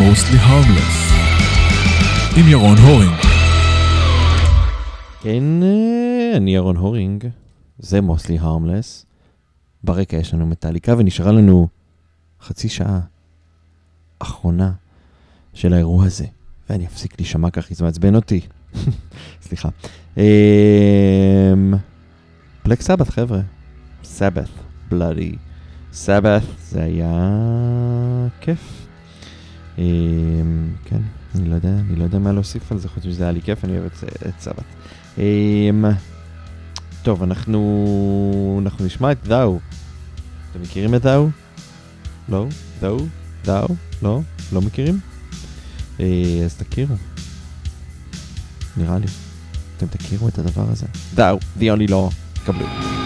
Speaker 2: ל-Mostly Harmless עם ירון הורינג.
Speaker 3: כן, אה, אני ירון הורינג, זה מוסלי הרמלס. ברקע יש לנו מטאליקה ונשארה לנו חצי שעה אחרונה של האירוע הזה. ואני אפסיק להישמע ככה, זה מעצבן אותי. סליחה. בלק סבת, חבר'ה. סבת, בלאדי. סבת, זה היה כיף. אמ, כן, אני לא יודע, אני לא יודע מה להוסיף על זה, חוץ שזה היה לי כיף, אני אוהב את סבת. אמ, טוב, אנחנו, אנחנו נשמע את דאו. אתם מכירים את דאו? לא? דאו? דאו? לא? לא מכירים? אה, אז תכירו. נראה לי. אתם תכירו את הדבר הזה. דאו, the only law. קבלו.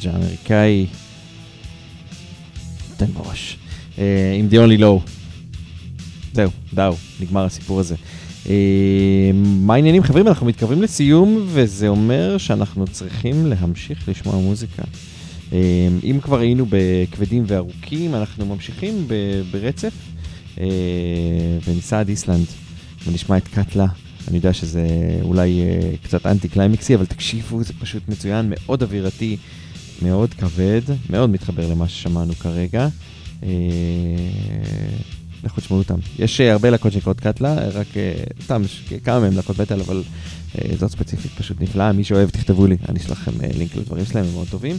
Speaker 4: ה
Speaker 3: sludge האמריקאי. תן בראש. אה, עם The Only Law. זהו, Thou, נגמר הסיפור הזה. אה, מה העניינים חברים? אנחנו מתקרבים לסיום, וזה אומר שאנחנו צריכים להמשיך לשמוע מוזיקה. אה, אם כבר היינו בכבדים וארוכים, אנחנו ממשיכים ברצף, וניסע עד איסלנד, ונשמע את Katla. אני יודע שזה אולי קצת אנטי קליימקסי, אבל תקשיבו, זה פשוט מצוין, מאוד אווירתי, מאוד כבד, מאוד מתחבר למה ששמענו כרגע. אה, לכו תשמעו אותם. יש אה, הרבה להקות שנקראות קטלה, רק אה, סתם, כמה מהם להקות מטאל, אבל אה, זאת ספציפית פשוט נפלאה. מי שאוהב, תכתבו לי, אני אשלח לכם אה, לינק לדברים שלהם, הם מאוד טובים.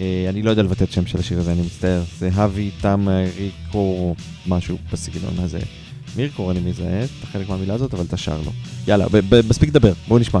Speaker 3: אה, אני לא יודע לבטא את שם של השיר הזה, אני מצטער. זה האבי תם ריקו, משהו בסגנון הזה. מירקור אני מזהה, את החלק מהמילה הזאת, אבל אתה שר לו. יאללה, ב- ב- מספיק לדבר, בואו נשמע.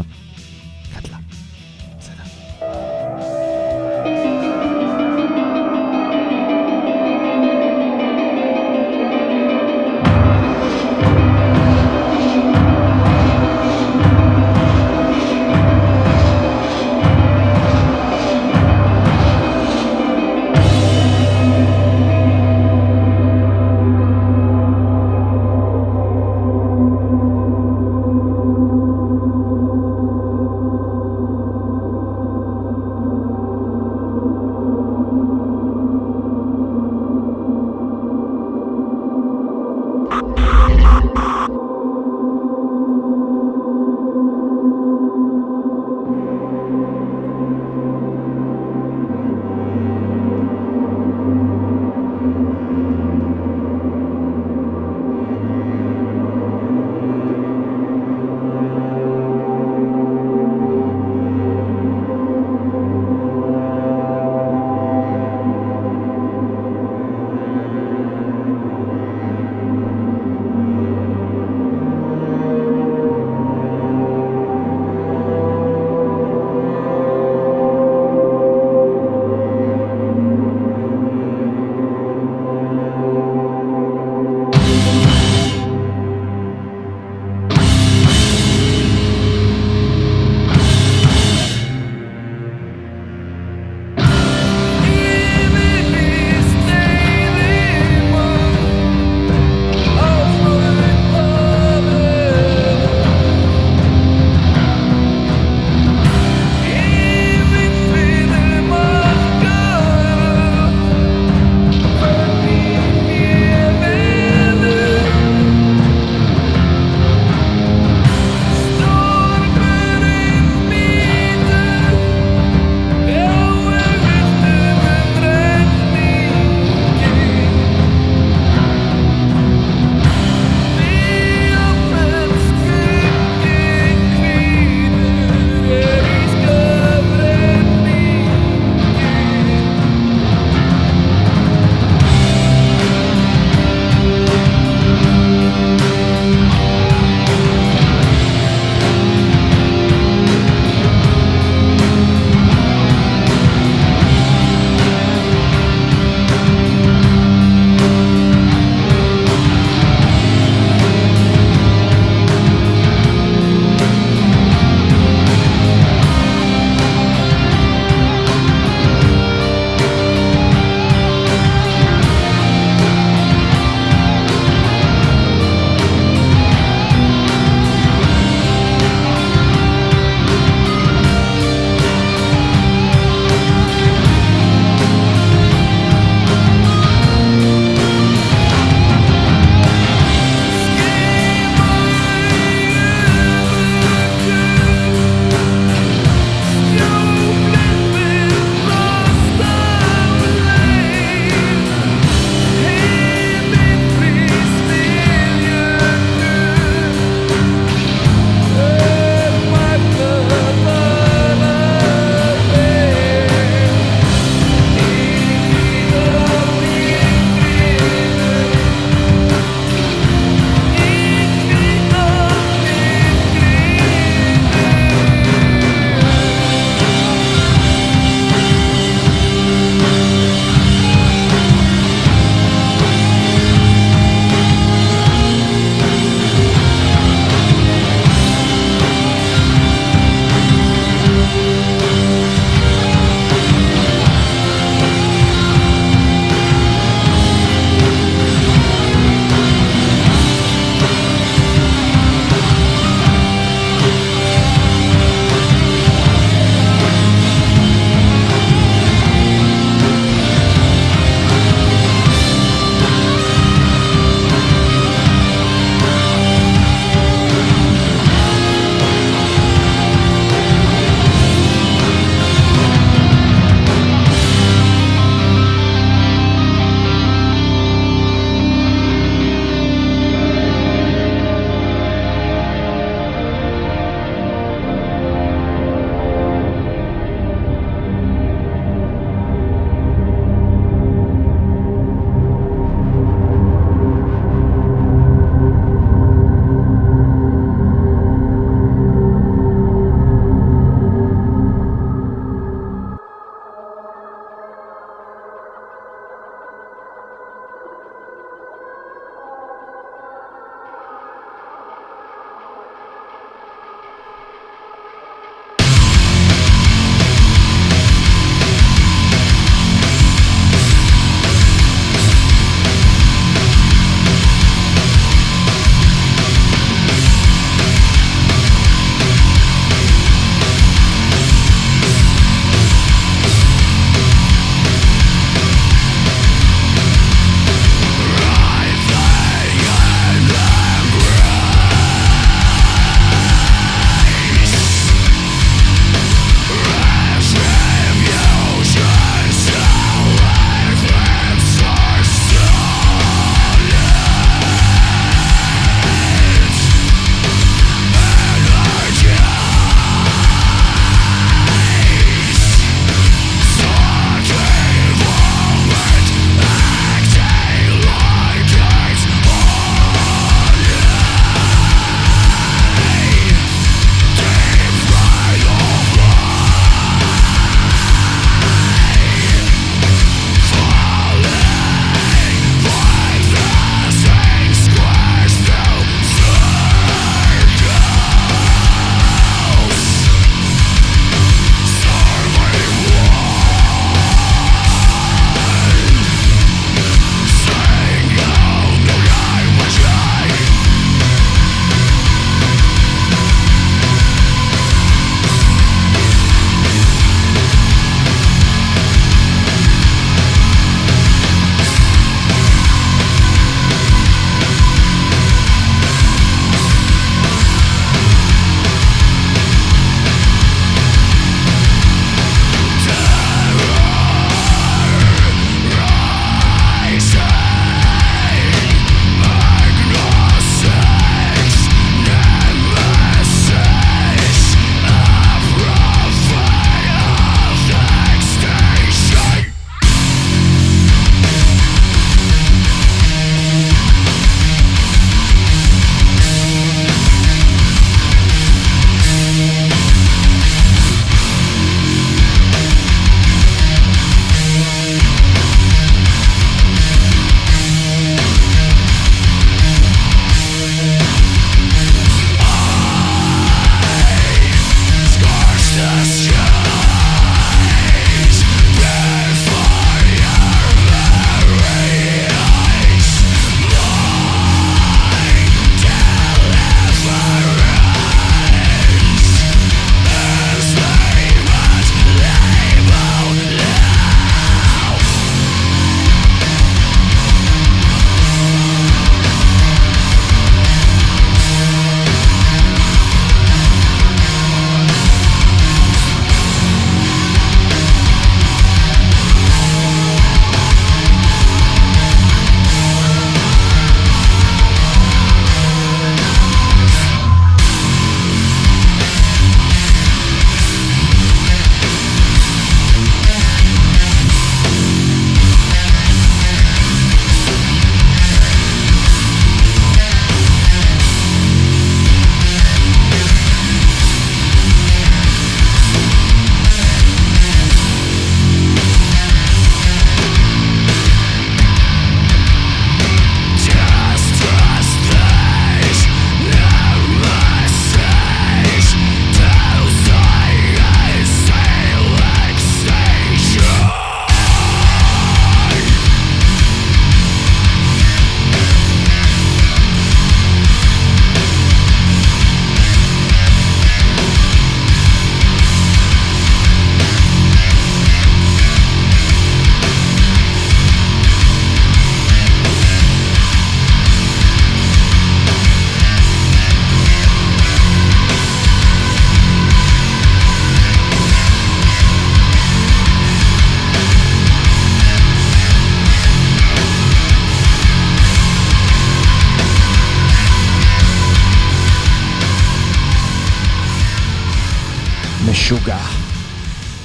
Speaker 3: משוגע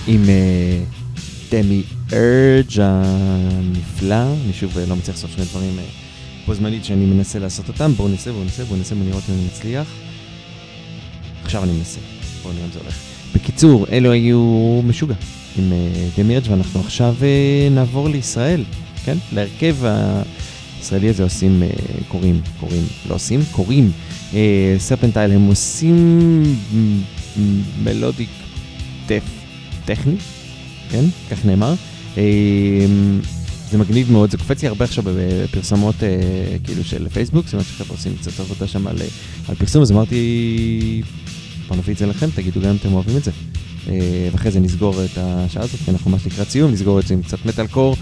Speaker 3: עם אה, דמי ארג' הנפלא. אני שוב אה, לא מצליח לעשות שני דברים אה, בו זמנית שאני מנסה לעשות אותם. בואו ננסה, בואו ננסה, בואו ננסה, בואו נראות אם אני מצליח. עכשיו אני מנסה, בואו נראה אם זה הולך. בקיצור, אלו היו משוגע עם אה, דמי ארג' ואנחנו עכשיו אה, נעבור לישראל, כן? להרכב הישראלי הזה עושים, אה, קוראים, קוראים, לא עושים, קוראים. אה, סרפנטייל הם עושים מלודיק טף, טכני, כן? כך נאמר. אה, זה מגניב מאוד, זה קופץ לי הרבה עכשיו בפרסומות אה, כאילו של פייסבוק, זאת אומרת שחבר'ה עושים קצת עבודה שם על, אה, על פרסום, אז אמרתי, בוא נביא את זה לכם, תגידו גם אם אתם אוהבים את זה. אה, ואחרי זה נסגור את השעה הזאת, כי אנחנו ממש לקראת סיום, נסגור את זה עם קצת מטאל קור,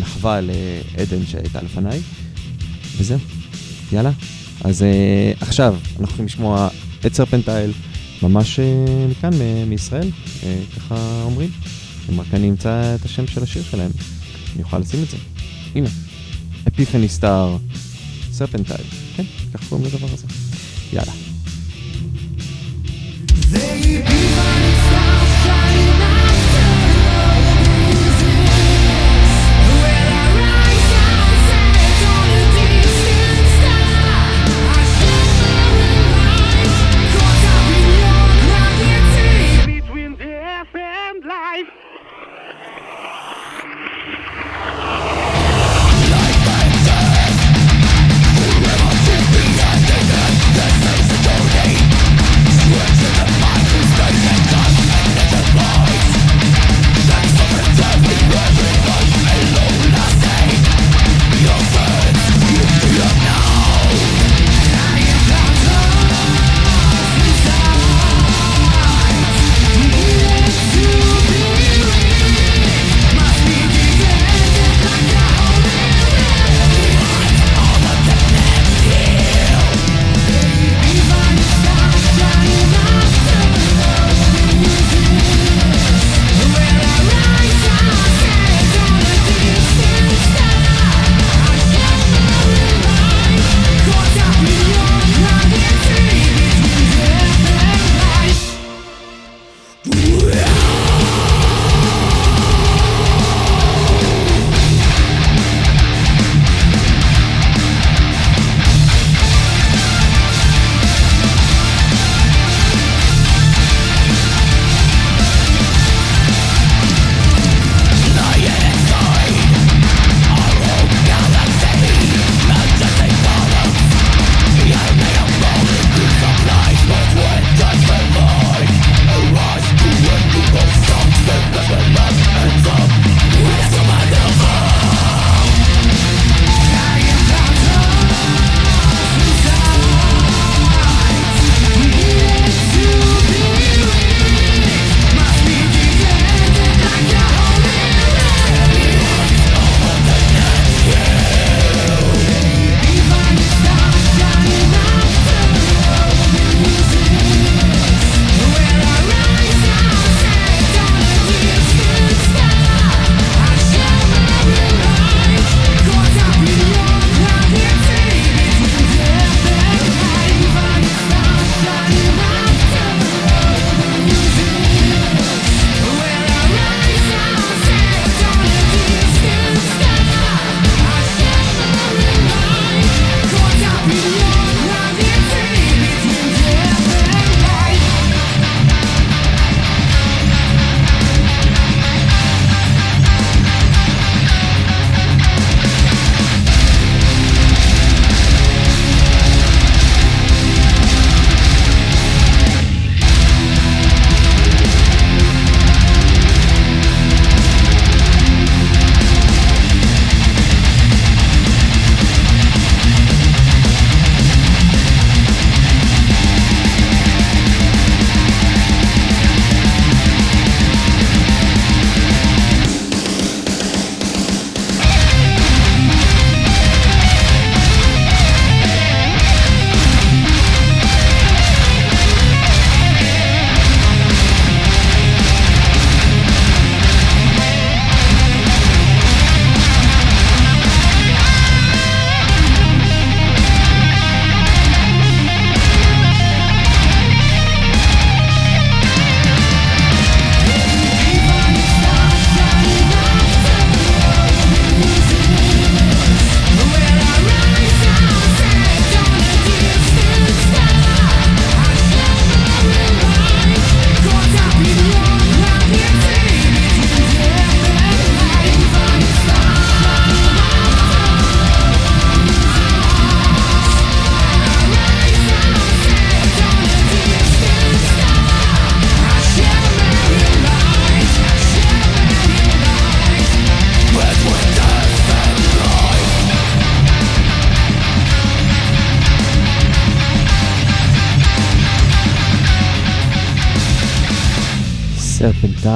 Speaker 3: מחווה לעדן שהייתה לפניי, וזהו, יאללה. אז עכשיו, אנחנו הולכים לשמוע את סרפנטייל, ממש אה, מכאן, מ- מישראל, אה, ככה אומרים. אם רק אני אמצא את השם של השיר שלהם, אני אוכל לשים את זה. הנה, אפיפני סטאר, סרפנטייל, כן, ככה קוראים לדבר הזה. יאללה.
Speaker 4: between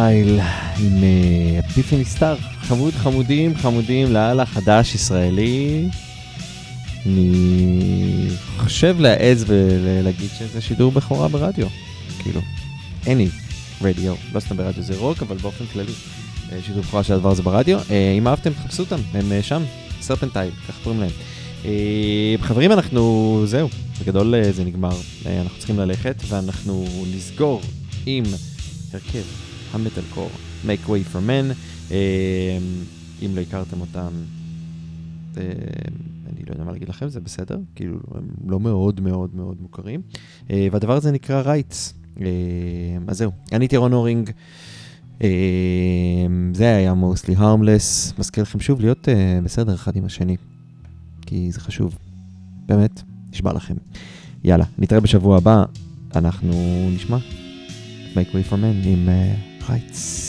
Speaker 3: Serpentile עם אה, Epiphany Star, חמוד חמודים חמודים לאללה חדש ישראלי. אני חושב להעז ולהגיד שזה שידור בכורה ברדיו, כאילו, any רדיו, לא סתם ברדיו זה רוק, אבל באופן כללי, אה, שידור בכורה של הדבר הזה ברדיו. אה, אם אהבתם, תחפשו אותם, הם אה, שם, Serpentile, ככה קוראים להם. אה, חברים, אנחנו, זהו, בגדול אה, זה נגמר, אה, אנחנו צריכים ללכת, ואנחנו נסגור עם הרכב המטאל קור, Make Way for Men, אה, אם לא הכרתם אותם, אה, אני לא יודע מה להגיד לכם, זה בסדר, כאילו, הם לא מאוד מאוד מאוד מוכרים, אה, והדבר הזה נקרא רייטס. אז זהו, אני הייתי רון אורינג, אה, זה היה mostly harmless, מזכיר לכם שוב להיות בסדר אחד עם השני, כי זה חשוב, באמת, נשבע לכם. יאללה, נתראה בשבוע הבא, אנחנו נשמע. Make Way for Men עם uh, רייטס.